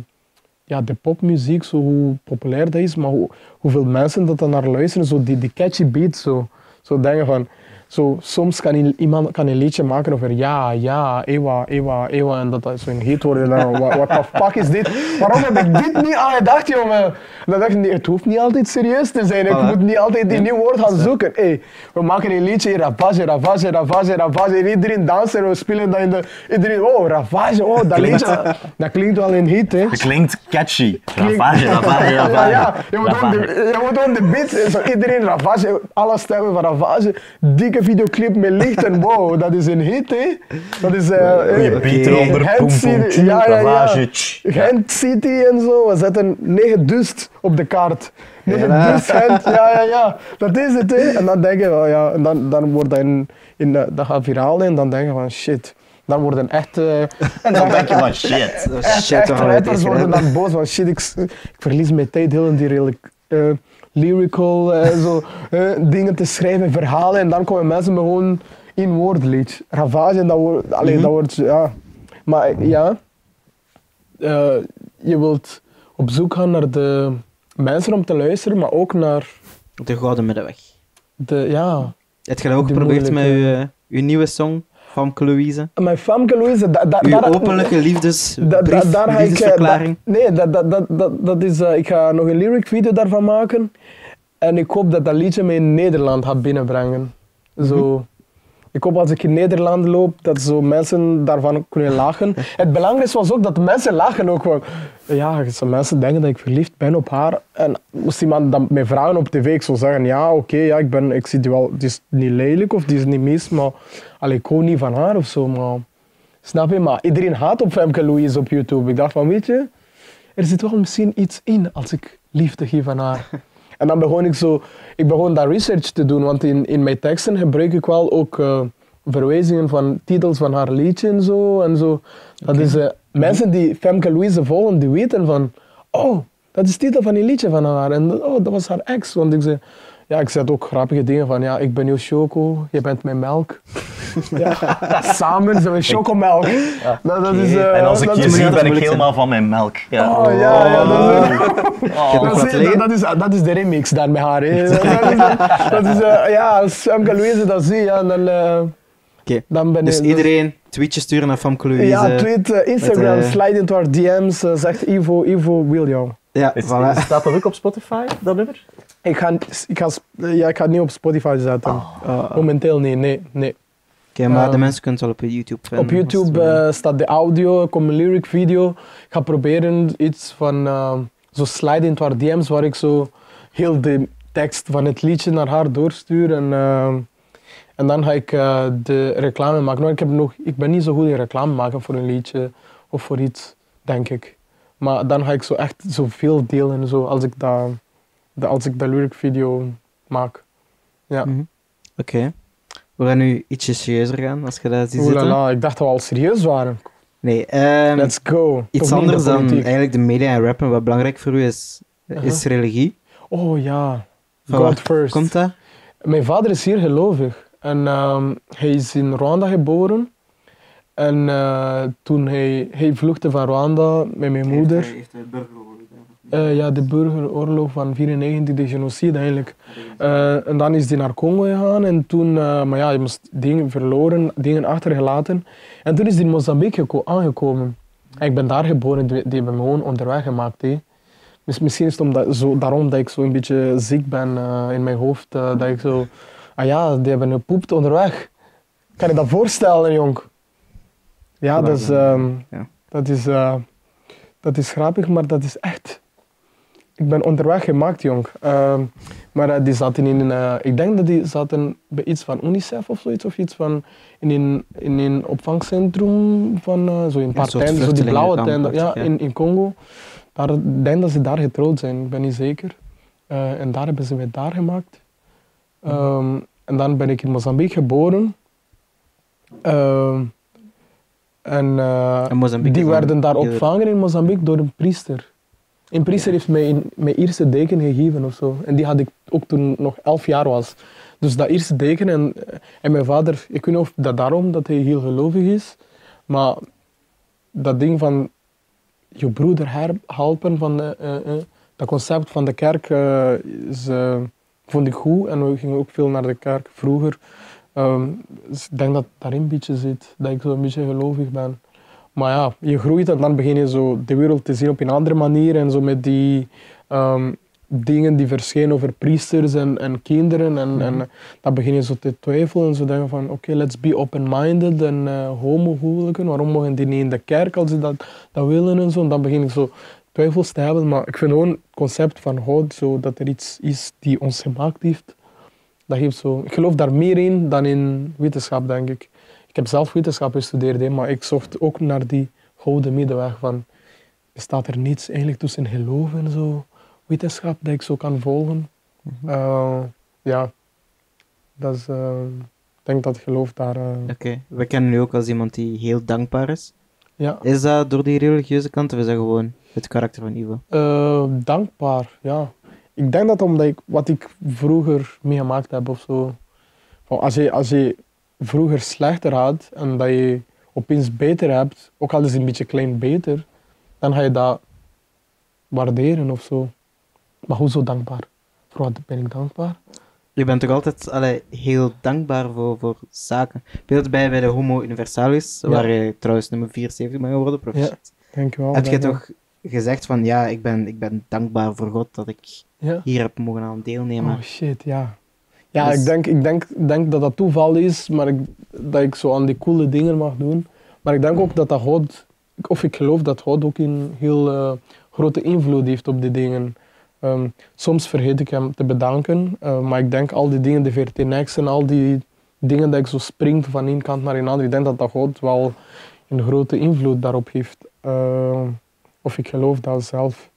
ja, de popmuziek, zo hoe populair dat is, maar hoe, hoeveel mensen dat dan naar luisteren, zo die, die catchy beat, zo, zo denken van, zo, soms kan iemand kan een liedje maken over ja, ja, ewa, ewa, ewa, en dat dat zo'n hit wordt. Dan, wat, wat de fuck is dit? Waarom heb ik dit niet aan gedacht, jongen? En dan dacht ik, nee, het hoeft niet altijd serieus te zijn. Ik moet niet altijd die nieuw woord gaan zoeken. Hey, we maken een liedje, ravage, ravage, ravage, ravage. En iedereen danst en we spelen dat in de... Iedereen, oh, ravage, oh, dat liedje, dat klinkt wel een hit, hè.
het klinkt catchy. Ravage, ravage,
Ja,
ravage.
ja, je moet gewoon de, beat, iedereen Ravage, alle stemmen van Ravage, dikke videoclip met licht en wow, <laughs> dat is een hit, hè. Dat is... eh,
Goeie
eh, Gent
poem, poem,
City- ja, ja, ja. Gent City en zo, we zetten 9 dust op de kaart. 9
Ja.
dust Gent, ja, ja, ja. Dat is het, hè. En dan denk je, oh, ja, en dan, dan wordt dat, in, in, de- dat gaat viraal en <laughs> dan denk je van shit. Dan worden echt... eh,
En dan denk je van shit.
Echt,
shit
echt
we deze
worden dan boos van shit, ik, ik verlies mijn tijd heel in die redelijk eh, lyrical eh, zo, eh, dingen te schrijven, verhalen en dan komen mensen me gewoon in woordlied. Ravage en dat wordt, alleen dat wordt, ja. Maar eh, ja, eh, je wilt op zoek gaan naar de mensen om te luisteren, maar ook naar
De gouden middenweg.
de, ja,
Heb je dat ook geprobeerd met uw nieuwe song, Famke Louise?
mijn Famke Louise, da, da,
Uw
daar-
openlijke liefdes, <laughs>
Da- da-
brief,
daar ga ik, eh,
liefdesverklaring.
nee, dat, dat, dat, dat, dat is, eh, ik ga nog een lyric video daarvan maken. En ik hoop dat dat liedje me in Nederland gaat binnenbrengen. Zo, ik hoop als ik in Nederland loop, dat zo mensen daarvan kunnen lachen. <laughs> Het belangrijkste was ook dat mensen lachen ook. Van, ja, zo mensen denken dat ik verliefd ben op haar. En moest iemand dan mij vragen op tv, ik zou zeggen, ja, oké, ja, ik, ben, ik zie die wel, die is niet lelijk of die is niet mis, maar allee, ik hou niet van haar of zo. Maar, snap je? Maar iedereen haat op Femke Louise op YouTube. Ik dacht van, weet je, er zit wel misschien iets in als ik liefde geef aan haar. <laughs> En dan begon ik zo, ik begon daar research te doen, want in, in mijn teksten gebruik ik wel ook eh, verwijzingen van titels van haar liedje en zo. En zo. Dat is, eh, mensen die Femke Louise volgen, die weten van, oh, dat is de titel van een liedje van haar. En oh, dat was haar ex. Want ik zei, ja, ik zet ook grappige dingen van, ja, ik ben jouw choco, je bent mijn melk. <laughs> ja, samen zijn we chocomelk. Dat, dat is, eh,
En als ik
dat
je zie, ben ik helemaal van mijn melk. Ja.
Oh ja, ja, dat is,
Oh. <laughs>
nog
dat, is, dat, is, dat is de remix daar met haar. hè. <laughs> Dat is, dat is, eh, ja, als Femke Louise dat zie, ja, dan, eh,
Oké,
dan ben
Dus
ik...
iedereen tweetjes sturen naar Famke Louise.
Ja, tweet, Instagram,
met,
slide into our DM's, zegt Ivo, Ivo wil jou.
Ja,
Is-
voilà.
Staat dat ook op Spotify, dat nummer?
Ik ga, ik, ga, ja, ik ga het niet op Spotify zetten.
Oh,
Momenteel niet, nee. nee.
Oké, maar de
Ehm,
mensen kunnen het wel op YouTube vinden.
Op YouTube eh, staat de audio, komt een lyric video. Ik ga proberen iets van eh, zo slide into our DM's, waar ik zo heel de tekst van het liedje naar haar doorstuur. En, eh, en dan ga ik eh, de reclame maken. Maar ik, heb nog, ik ben niet zo goed in reclame maken voor een liedje of voor iets, denk ik. Maar dan ga ik zo echt zoveel delen en zo als ik dat, de, als ik de lyric video maak. Ja.
Mhm. Oké. We gaan nu ietsje serieuzer gaan, als je dat ziet zitten.
ik dacht dat we al serieus waren.
Nee, ehm,
Let's go.
iets
Toch
anders dan eigenlijk de media en rappen. Wat belangrijk voor u is, is religie.
Oh ja,
Van
God first.
Komt dat?
Mijn vader is hier gelovig. En ehm, hij is in Rwanda geboren. En eh, toen hij, hij vluchtte van Rwanda met mijn moeder. Eh, ja, de burgeroorlog van 94, de genocide eigenlijk. Eh, en dan is hij naar Congo gegaan en toen, eh, maar ja, hij moest dingen verloren, dingen achtergelaten. En toen is hij in Mozambique geko- aangekomen. En ik ben daar geboren, die, die hebben me gewoon onderweg gemaakt. Hè. Dus misschien is het omdat, zo, daarom dat ik zo een beetje ziek ben in mijn hoofd. dat ik zo, ah ja, die hebben gepoept onderweg. Kan je dat voorstellen, jong? Ja, dat is, ehm,
Ja.
dat is, dat is grappig, maar dat is echt. Ik ben onderweg gemaakt, jong. Ehm, maar eh, die zaten in, eh, ik denk dat die zaten bij iets van UNICEF of zoiets, of iets van, in een, in een opvangcentrum van, eh, zo in een paar zo die blauwe tenten, ja,
ja.
in, in Congo. Daar, ik denk dat ze daar getrouwd zijn, ik ben niet zeker. En daar hebben ze mij daar gemaakt. Ehm, en dan ben ik in Mozambique geboren. Ehm, en die werden daar opvangen in Mozambique door een priester. Een priester heeft mij in, mijn eerste deken gegeven of zo. En die had ik ook toen ik nog elf jaar was. Dus dat eerste deken en, en mijn vader, ik weet niet of dat daarom dat hij heel gelovig is, maar dat ding van je broeder helpen, van, eh, eh, dat concept van de kerk is, eh, vond ik goed. En we gingen ook veel naar de kerk vroeger. Ehm, dus ik denk dat daarin een beetje zit, dat ik zo een beetje gelovig ben. Maar ja, je groeit en dan begin je zo de wereld te zien op een andere manier. En zo met die ehm, dingen die verschijnen over priesters en, en kinderen. En, en dan begin je zo te twijfelen en zo denken van oké, let's be open-minded. En eh homohuwelijken, waarom mogen die niet in de kerk als ze dat, dat willen en zo. En dan begin ik zo twijfels te hebben. Maar ik vind gewoon het concept van God, zo, dat er iets is die ons gemaakt heeft. Dat geeft zo, ik geloof daar meer in dan in wetenschap, denk ik. Ik heb zelf wetenschap gestudeerd, maar ik zocht ook naar die gouden middenweg van... Bestaat er niets eigenlijk tussen geloof en zo, wetenschap dat ik zo kan volgen? Eh, ja, dat is... eh, ik denk dat geloof daar... eh,
Oké, we kennen u ook als iemand die heel dankbaar is.
ja.
Is dat door die religieuze kant of is dat gewoon het karakter van Ivo?
Dankbaar, ja. Ik denk dat omdat ik wat ik vroeger meegemaakt heb of zo. Van als, je, als je vroeger slechter had en dat je opeens beter hebt, ook al is het een beetje klein beter, dan ga je dat waarderen of zo. Maar hoezo dankbaar? Voor wat ben ik dankbaar?
Je bent toch altijd allee, heel dankbaar voor, voor zaken. Beeld bij, bij de Homo Universalis,
Ja.
waar je trouwens nummer 74 bent geworden,
wel.
Heb je toch gezegd van ja, ik ben, ik ben dankbaar voor God dat ik
Ja.
hier heb mogen aan deelnemen.
Oh shit, ja. Ja,
Dus-
ik, denk, ik denk, denk dat dat toeval is, maar ik, dat ik zo aan die coole dingen mag doen. Maar ik denk ook dat dat God, of ik geloof dat God ook een heel eh, grote invloed heeft op die dingen. Ehm, soms vergeet ik hem te bedanken, eh, maar ik denk al die dingen, de 14x en al die dingen dat ik zo spring van één kant naar een andere, ik denk dat dat God wel een grote invloed daarop heeft. Eh, of ik geloof dat zelf,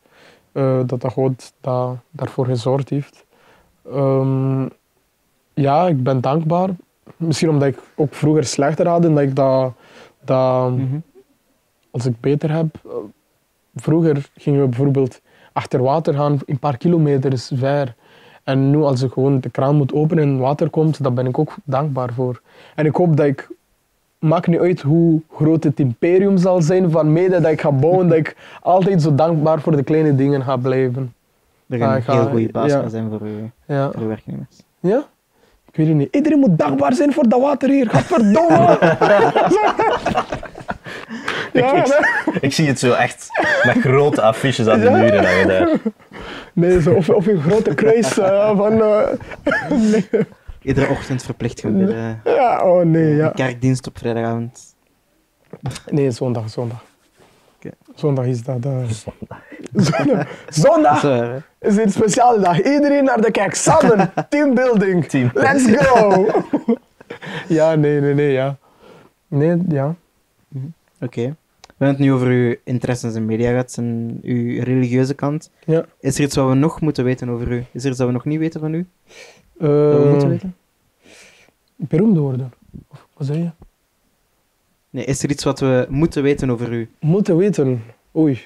eh, dat dat God da- daarvoor gezorgd heeft. Ehm, ja, ik ben dankbaar. Misschien omdat ik ook vroeger slechter had en dat ik dat, dat
Mhm.
als ik beter heb. eh, Vroeger gingen we bijvoorbeeld achter water gaan, een paar kilometers ver. En nu als ik gewoon de kraan moet openen en water komt, daar ben ik ook dankbaar voor. En ik hoop dat ik, maakt niet uit hoe groot het imperium zal zijn van mede dat ik ga bouwen, dat ik <laughs> altijd zo dankbaar voor de kleine dingen ga blijven.
Er
Ah,
een
ga-
heel goede baas
ja.
zijn voor uw,
Ja.
voor uw werknemers.
Ja? Ik weet het niet. Iedereen moet dankbaar zijn voor dat water hier. Gadverdomme! <laughs> ja,
ik, ik zie het zo echt met grote affiches aan de
Ja.
muren hangen daar.
nee zo, of, of een grote kruis eh, van... eh, nee.
Iedere ochtend verplicht gebidden.
Ja, oh nee, ja.
Kerkdienst op vrijdagavond.
Nee, zondag, zondag. Zondag is dat... eh, zondag. Zondag is een speciale dag. Iedereen naar de kerk. Samen. <laughs> Teambuilding.
Team.
Let's go. <laughs> ja, nee, nee, nee, ja. Nee, ja.
Oké. We hebben het nu over uw interesses in media gehad en uw religieuze kant.
ja.
Is er iets wat we nog moeten weten over u? Is er iets dat we nog niet weten van u? Dat we
Eh,
moeten weten?
beroemd worden. Of, wat zeg je?
Nee, is er iets wat we moeten weten over u?
Moeten weten. Oei.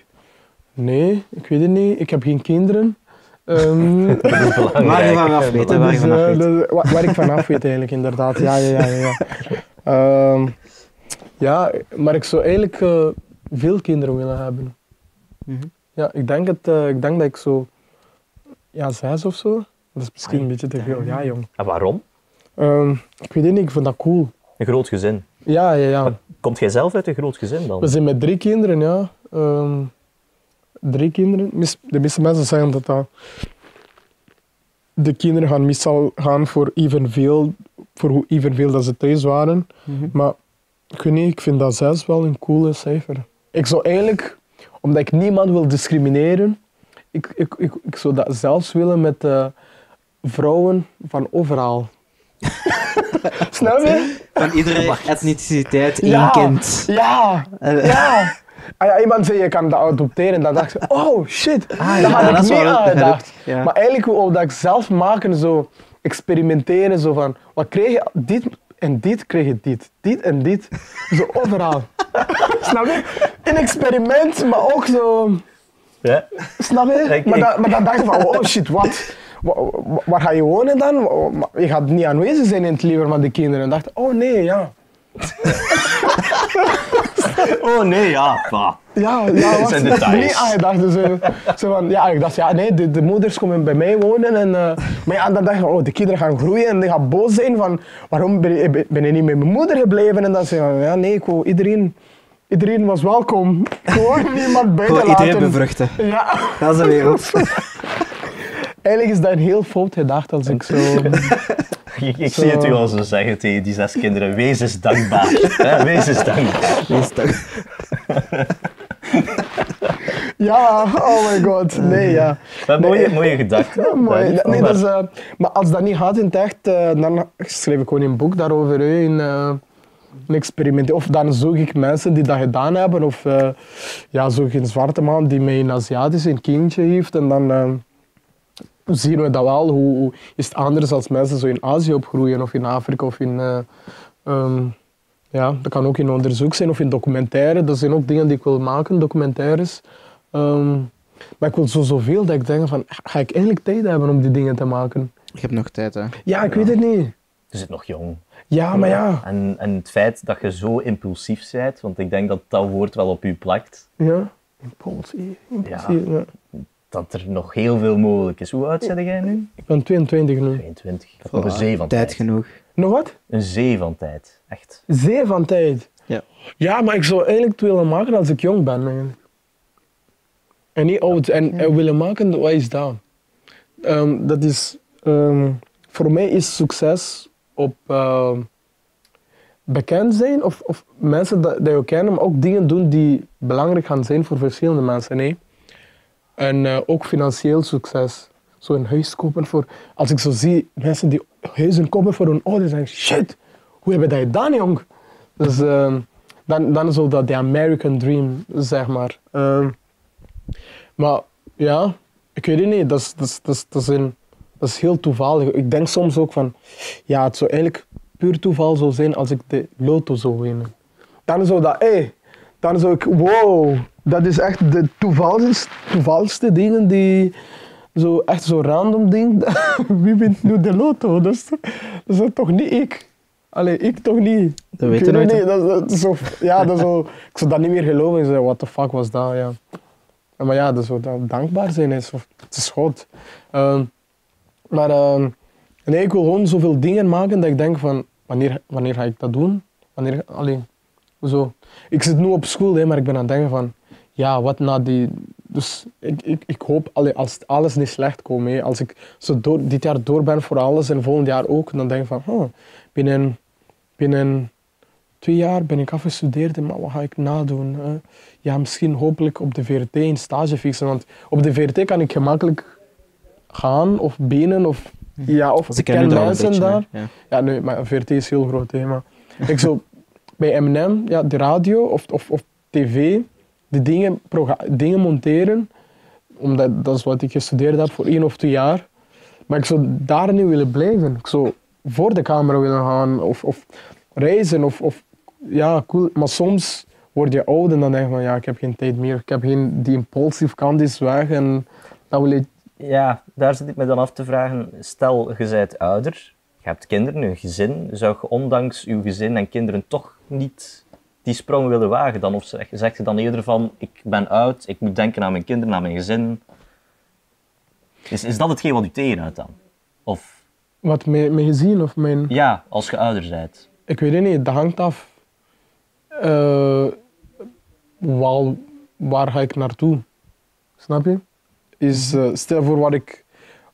Nee, ik weet het niet. Ik heb geen kinderen. Ehm, <laughs>
Dat is <laughs> belangrijk.
Waar je van af weet, waar je
is,
van af weet.
dat- wa- waar ik vanaf weet eigenlijk, inderdaad. Ja, ja, ja. Ja, ja. <laughs> Ehm, ja maar ik zou eigenlijk eh, veel kinderen willen hebben.
Mhm.
Ja, ik denk, het, eh, ik denk dat ik zo... Ja, zes of zo. Dat is misschien een beetje te veel. Ja, jong.
En waarom?
Ehm, ik weet het niet, ik vind dat cool.
Een groot gezin.
Ja, ja, ja.
Komt jij zelf uit een groot gezin dan?
We zijn met drie kinderen, ja. Ehm, drie kinderen. De meeste mensen zeggen dat dat... De kinderen gaan meestal gaan voor evenveel, voor hoe evenveel dat ze thuis waren.
Mhm.
Maar ik weet niet, ik vind dat zes wel een coole cijfer. Ik zou eigenlijk, omdat ik niemand wil discrimineren, ik, ik, ik, ik zou dat zelfs willen met eh, vrouwen van overal. <laughs> Snap je?
Van iedere etniciteit één
Ja.
kind.
Ja,
Eh,
ja. <laughs> Ah ja, iemand zei je kan dat adopteren, dan dacht ik, oh shit,
Ah,
daar
ja,
had
dat
ik niet
wel
aan gedacht.
Ja.
Maar eigenlijk wou dat ik zelf maken, zo experimenteren, zo van, wat kreeg je, dit en dit kreeg je dit, dit en dit, zo overal. <laughs> Snap je? Een experiment, maar ook zo,
Ja.
snap je?
Ik-
Maar,
ik-
dan, maar dan dacht ik van, oh shit, wat? Wa- wa- Waar ga je wonen dan? Je gaat niet aanwezig zijn in het leven van de kinderen. En dacht, ik, oh nee, ja. <laughs> <laughs>
Oh nee, ja. bah.
Ja, ja <laughs> was
zijn
niet aan gedacht. Dus, eh, zo van, ja, ik dacht, ja, nee, de, de moeders komen bij mij wonen. En, eh, maar ja, dan dacht ik, van, oh, de kinderen gaan groeien en die gaan boos zijn van, waarom ben je, ben je niet met mijn moeder gebleven? En dan zei ik, ja, nee, ik wou iedereen, iedereen was welkom. Gewoon niemand <laughs> buiten
Gewoon iedereen
laten.
bevruchten.
Ja,
Dat is de wereld.
eigenlijk is dat een heel fout gedacht als ik zo... <laughs>
Ik, zie het u al zo zeggen tegen die zes kinderen. Wees eens dankbaar. hè, Wees eens dankbaar.
Wees toch-
Ja, oh my god, nee, ja. <laughs>
Maar mooie, mooie gedachte.
Mooi. Nee,
maar-
dat is, eh, maar als dat niet gaat in het echt, eh, dan schrijf ik gewoon een boek daarover. in, eh, een experiment. Of dan zoek ik mensen die dat gedaan hebben. Of eh, ja, zoek ik een zwarte man die met een Aziatisch een kindje heeft. En dan eh, zien we dat wel. Hoe, hoe is het anders als mensen zo in Azië opgroeien of in Afrika of in... eh, ehm, ja, dat kan ook in onderzoek zijn of in documentaire. Dat zijn ook dingen die ik wil maken, documentaires. Ehm, maar ik wil zo zoveel dat ik denk van, ga ik eigenlijk tijd hebben om die dingen te maken?
Ik heb nog tijd, hè.
Ja, ik weet het niet.
Je zit nog jong.
Ja, maar ja.
En, en het feit dat je zo impulsief bent, want ik denk dat dat woord wel op u plakt,
Ja. Impulsie. impulsie, ja.
Dat er nog heel veel mogelijk is. Hoe oud ben jij nu?
Ik ben 22 nu.
22. Je hebt nog een zee van
Tijd
tijd.
genoeg.
Nog wat?
Een zee van tijd. Echt.
Zeer van tijd.
Ja.
Ja, maar ik zou eigenlijk het willen maken als ik jong ben. Eigenlijk. En niet oud. En, en willen maken, wat is dat? Ehm, dat is... ehm, voor mij is succes op ehm, bekend zijn of, of mensen dat, dat je kennen, maar ook dingen doen die belangrijk gaan zijn voor verschillende mensen. Nee? En eh, ook financieel succes. Zo een huis kopen voor... Als ik zo zie mensen die huizen kopen voor hun ouders, ik, shit, hoe hebben dat gedaan, jong? Dus ehm, dan, dan is zo dat de American dream, zeg maar. Ehm, maar ja, ik weet het niet. Dat is, dat, is, dat, is, dat, is heel toevallig. Ik denk soms ook van, ja, het zou eigenlijk puur toeval zou zijn als ik de loto zou winnen. Dan zou dat, hé, dan zou ik, wow, dat is echt de toevalligste, toevalligste dingen die, zo echt zo random ding. <laughs> Wie wint nu de loto? Dat is, dat is toch niet ik? Allee, ik toch niet.
Dat weet je nooit.
Dat, dat is zo, ja, dat zo, ik zou dat niet meer geloven. Zei, what the fuck was dat? Ja. Maar ja, dat zo, dat dankbaar zijn is, of, het is goed. Ehm, maar ehm, nee, ik wil gewoon zoveel dingen maken dat ik denk van, wanneer, wanneer ga ik dat doen? Wanneer, alleen, zo. Ik zit nu op school, hè, maar ik ben aan het denken van, ja, wat na die... Dus ik, ik, ik hoop, allee, als alles niet slecht komt, hè, als ik zo door, dit jaar door ben voor alles en volgend jaar ook, dan denk ik van, huh, binnen, binnen twee jaar ben ik afgestudeerd, maar wat ga ik nadoen? hè? Ja, misschien hopelijk op de VRT een stage fixen, want op de VRT kan ik gemakkelijk gaan of benen of ja, of
Ze
ik
kennen
ken
een
mensen
beetje,
daar.
Ja.
Ja, nee, maar VRT is heel groot thema. ik zo bij M&M, ja, de radio of, of, of tv, de dingen, dingen monteren, omdat dat is wat ik gestudeerd heb voor één of twee jaar. Maar ik zou daar niet willen blijven. Ik zou voor de camera willen gaan of, of reizen of, of ja, cool. Maar soms word je oud en dan denk je van ja, ik heb geen tijd meer. Ik heb geen, die impulsief kant is weg en dan wil ik...
Ja, daar zit ik me dan af te vragen. Stel, je bent ouder, je hebt kinderen, een gezin. Zou je ondanks uw gezin en kinderen toch niet die sprong willen wagen dan? Of zeg, zeg je dan eerder van, ik ben oud, ik moet denken aan mijn kinderen, aan mijn gezin? Is, is dat hetgeen wat u tegenhoudt dan? Of
Wat, mijn, mijn gezin of mijn...
ja, als je ouder bent?
Ik weet het niet, dat hangt af. eh, wel, waar ga ik naartoe? Snap je? Is, eh, stel voor wat ik,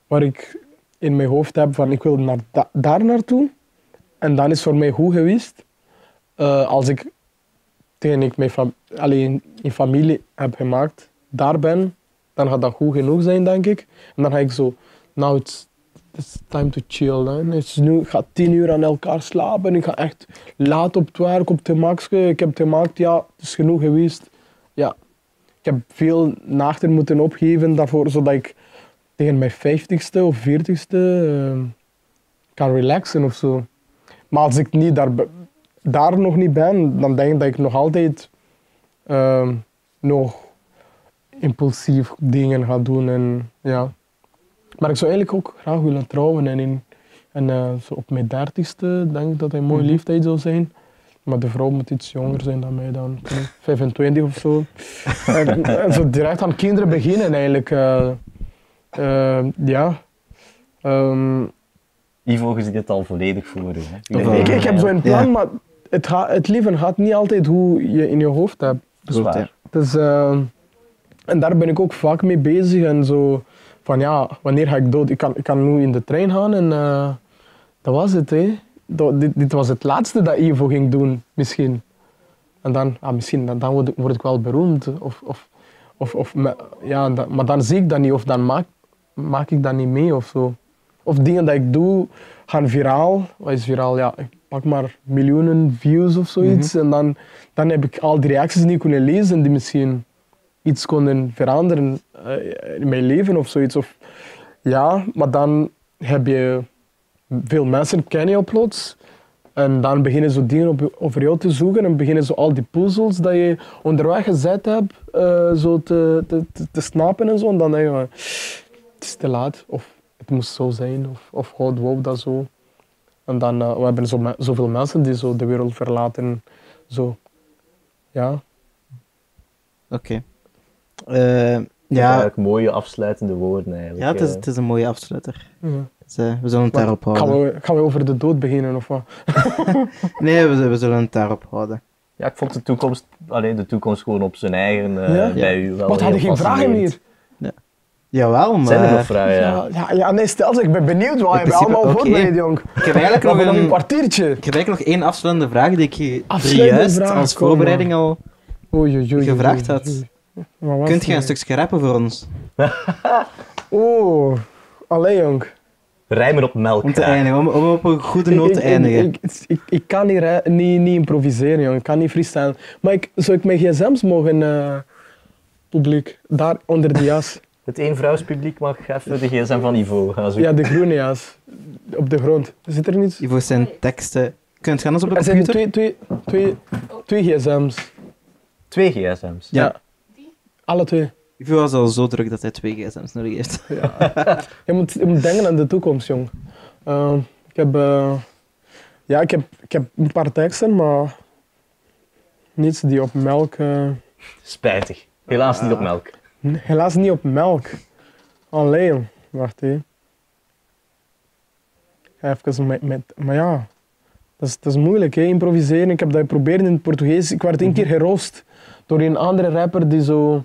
wat ik in mijn hoofd heb van ik wil naar da- daar naartoe. En dan is voor mij goed geweest. Eh, als ik tegen ik mijn in familie heb gemaakt, daar ben, dan gaat dat goed genoeg zijn, denk ik. En dan ga ik zo, nou, it's, it's time to chill. Hè. Het is nu, ik ga tien uur aan elkaar slapen. Ik ga echt laat op het werk, op de max. Ik heb gemaakt, ja, het is genoeg geweest. Ja. Ik heb veel nachten moeten opgeven daarvoor, zodat ik tegen mijn vijftigste of veertigste eh, kan relaxen of zo. Maar als ik niet daar, daar nog niet ben, dan denk ik dat ik nog altijd eh, nog impulsief dingen ga doen. En, ja. Maar ik zou eigenlijk ook graag willen trouwen. En, in, en eh, zo op mijn dertigste denk ik dat hij een mooie leeftijd zou zijn. Maar de vrouw moet iets jonger zijn dan mij dan. ik weet niet, 25 of zo. <laughs> en, en zo direct aan kinderen beginnen eigenlijk. eh, eh, ja. Ehm,
Ivo, je ziet het al volledig voor je. hè?
Of,
ik, ik heb zo'n plan,
Ja.
maar het, leven gaat niet altijd hoe je in je hoofd hebt.
Dat is waar.
Dus, eh, en daar ben ik ook vaak mee bezig. En zo van ja, wanneer ga ik dood? Ik kan, ik kan nu in de trein gaan en eh, dat was het. Hè. Dat, dit, dit was het laatste dat Ivo ging doen, misschien. En dan, ah, misschien, dan, dan word, ik, word ik wel beroemd. Of, of, of, of, ja, maar dan zie ik dat niet, of dan maak, maak ik dat niet mee of zo. Of dingen dat ik doe gaan viraal. Wat is viraal? Ja, ik pak maar miljoenen views of zoiets. En dan, dan heb ik al die reacties niet kunnen lezen die misschien iets konden veranderen eh, in mijn leven of zoiets. Of, ja, maar dan heb je veel mensen ken je plots. En dan beginnen zo dingen op, over jou te zoeken en beginnen zo al die puzzels dat je onderweg gezet hebt eh, zo te, te, te, snappen en zo. En dan denk je, het is te laat. Of het moest zo zijn. Of, of God wou dat zo. En dan, eh, we hebben zo, me- zoveel mensen die zo de wereld verlaten. Zo. Ja.
Oké. Eh,
Ja.
ja,
Eigenlijk mooie afsluitende woorden eigenlijk.
ja het, is,
eh.
het is een mooie afsluiter.
ja.
Dus, eh, we zullen het daarop
gaan,
houden.
we, gaan we over de dood beginnen of wat? <laughs>
Nee, we, we zullen het daarop houden.
Ja, ik vond de toekomst, alleen de toekomst gewoon op zijn eigen eh,
Ja?
bij u wel
Wat had
heel
je geen vragen meer?
Jawel, maar...
Zijn er nog vragen? Ja.
Ja, nee, stel ze, ik ben benieuwd wat je allemaal
oké.
voorbereid, jong.
Ik heb eigenlijk
Nog een,
een...
kwartiertje.
Ik heb eigenlijk nog één afsluitende vraag die ik juist
vraag,
als voorbereiding al...
Oei, oei, oei,
Gevraagd had.
oei. Wat was
Kunt je een stukje rappen voor ons? <laughs>
Oeh, allee jong.
Rijmen op melk.
Om te eindigen, om, om op een goede noot te eindigen.
Ik, ik, ik, ik kan niet, niet, niet improviseren, jong. Ik kan niet freestylen. Maar ik, zou ik mijn gsm's mogen, eh, publiek, daar onder de jas?
Het één-vrouwspubliek mag even de gsm van Ivo gaan zoeken.
Ja, de groene jas. Op de grond. Zit er niets?
Ivo zijn teksten... Kunt je anders op de
Er zijn
computer?
twee, twee, twee, twee gsm's.
Twee gsm's.
Ja.
Alle twee.
Ivo was al zo druk dat hij twee gsm's nodig heeft.
Je moet, je moet denken aan de toekomst, jong. Eh, ik heb, eh, ja, ik heb, ik heb een paar teksten, maar niets die op melk. eh,
Spijtig. Helaas niet op melk.
Helaas niet op melk. Alleen, wacht even. Even met, met, maar ja, dat is, dat is moeilijk, hè, improviseren. Ik heb dat geprobeerd in het Portugees. Ik werd één keer geroost door een andere rapper die zo,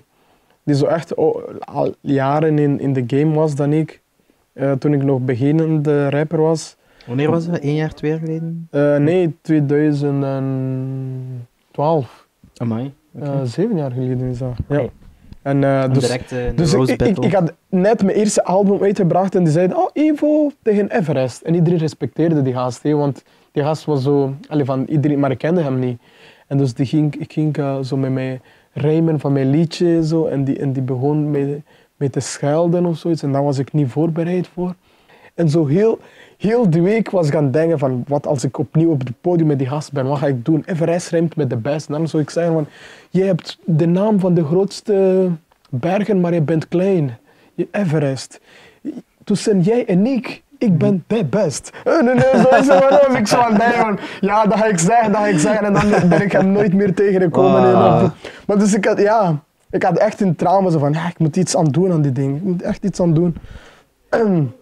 die zo echt al jaren in, in de game was dan ik. Eh, toen ik nog beginnende rapper was.
Wanneer was dat? Eén jaar, twee jaar geleden?
Eh, nee, 2012.
Amai.
Eh, zeven jaar geleden is dat. Ja. En, eh, dus,
directe
dus ik, ik, had net mijn eerste album uitgebracht en die zeiden, oh Evo tegen Everest. En iedereen respecteerde die gast, hè, want die gast was zo, van iedereen, maar ik kende hem niet. En dus die ging, ik ging eh, zo met mij rijmen van mijn liedje zo, en, die, en die begon mee, mee te schelden of zoiets en daar was ik niet voorbereid voor. En zo heel, heel die week was ik aan het denken van, wat als ik opnieuw op het podium met die gast ben, wat ga ik doen? Everest rijmt met de best. En dan zou ik zeggen van, je hebt de naam van de grootste bergen, maar je bent klein. Je Everest. Tussen jij en ik, ik ben de best. <laughs> Nee, nee, zo is het ik zo aan het denken van, ja, dat ga ik zeggen, dat ga ik zeggen. En dan ben ik hem nooit meer tegengekomen. Dan- Maar dus ik had, ja, ik had echt een trauma zo van, ja, ik moet iets aan doen aan die ding. Ik moet echt iets aan doen. <clears throat>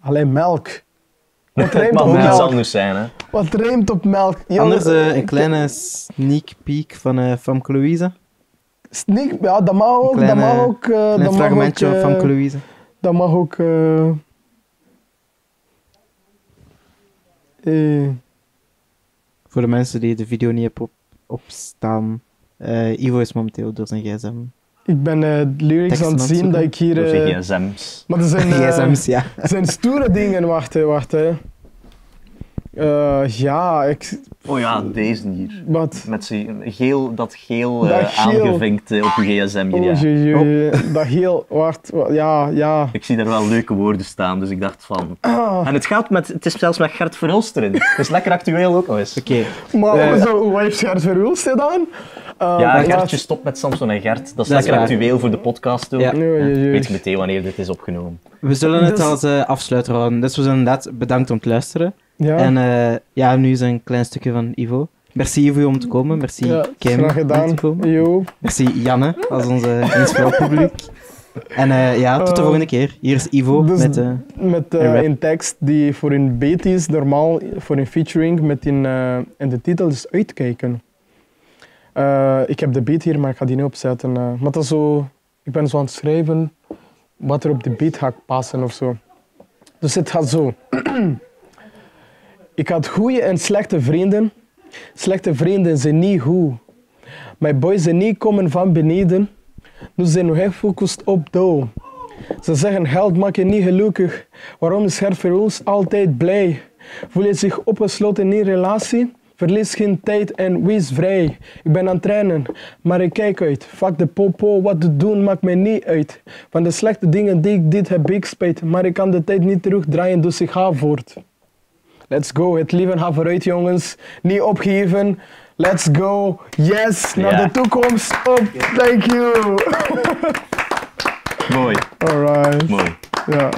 Alleen melk. Wat <laughs>
Het mag iets
melk?
anders zijn, hè.
Wat rijmt op melk? Jongen,
Anders eh, een kleine sneak peek van eh Famke Louise.
Sneak, ja, dat mag ook.
kleine-
dat mag ook. eh,
Een
dat mag
fragmentje
ook,
van
eh,
Famke Louise.
Dat mag ook. eh, eh,
Voor de mensen die de video niet hebben op, opstaan. eh, Ivo is momenteel door zijn gsm.
Ik ben eh, lyrics aan het zien dat ik hier. Eh,
gsm's.
maar er zijn, <laughs> eh,
gsm's, ja.
er zijn stoere dingen. Wacht, hè, wacht. Hè. Eh, ja, ik.
Oh ja, deze hier.
Wat?
Met zijn geel, dat geel, eh,
Dat geel.
aangevinkt eh, op je gsm.
Oh,
Ja.
jee, jee, Dat heel. Wacht, wa- ja, ja.
Ik zie daar wel leuke woorden staan, dus ik dacht van...
Ah,
En het gaat met... Het is zelfs met Gert Verhulst erin. Het is lekker actueel ook nog eens.
Oké,
maar
Eh,
zo, wat heeft Gert Verhulst gedaan? Eh,
Ja, Gertje stopt met Samson en Gert. Dat is lekker actueel voor de podcast ook.
Ja.
Weet je meteen wanneer dit is opgenomen.
we zullen het
Dus- <laughs>
als eh, afsluiter houden. Dus we zijn inderdaad bedankt om te luisteren.
Ja.
En eh, ja, nu is een klein stukje van Ivo. Merci Ivo om te komen. Merci
ja,
Kim
graag
om
gedaan.
te komen.
Yo.
Merci Janne als onze inspelpubliek. En eh, ja, tot de
Eh,
volgende keer. Hier is Ivo
dus-
met...
Met
Een
eh, tekst die voor een beat is, normaal voor een featuring, met in, en de titel is Uitkijken. Eh, ik heb de beat hier, maar ik ga die niet opzetten. eh. maar dat zo, ik ben zo aan het schrijven wat er op de beat gaat passen of zo. Dus het gaat zo. <clears throat> ik had goede en slechte vrienden. Slechte vrienden zijn niet goed. Mijn boys zijn niet komen van beneden. Nu zijn echt gefocust op dough. Ze zeggen geld maakt je niet gelukkig. Waarom is Gert Verhulst altijd blij? Voel je zich opgesloten in een relatie? Verlies geen tijd en wees vrij. Ik ben aan het trainen, maar ik kijk uit. Fuck de popo, wat te doen maakt mij niet uit. Van de slechte dingen die ik dit heb ik spijt. Maar ik kan de tijd niet terugdraaien, dus ik ga voort. Let's go, het leven gaat vooruit jongens. Niet opgeven. Let's go. Yes, naar de toekomst. Op. Thank you. <laughs>
Mooi,
Alright.
mooi.
Ja.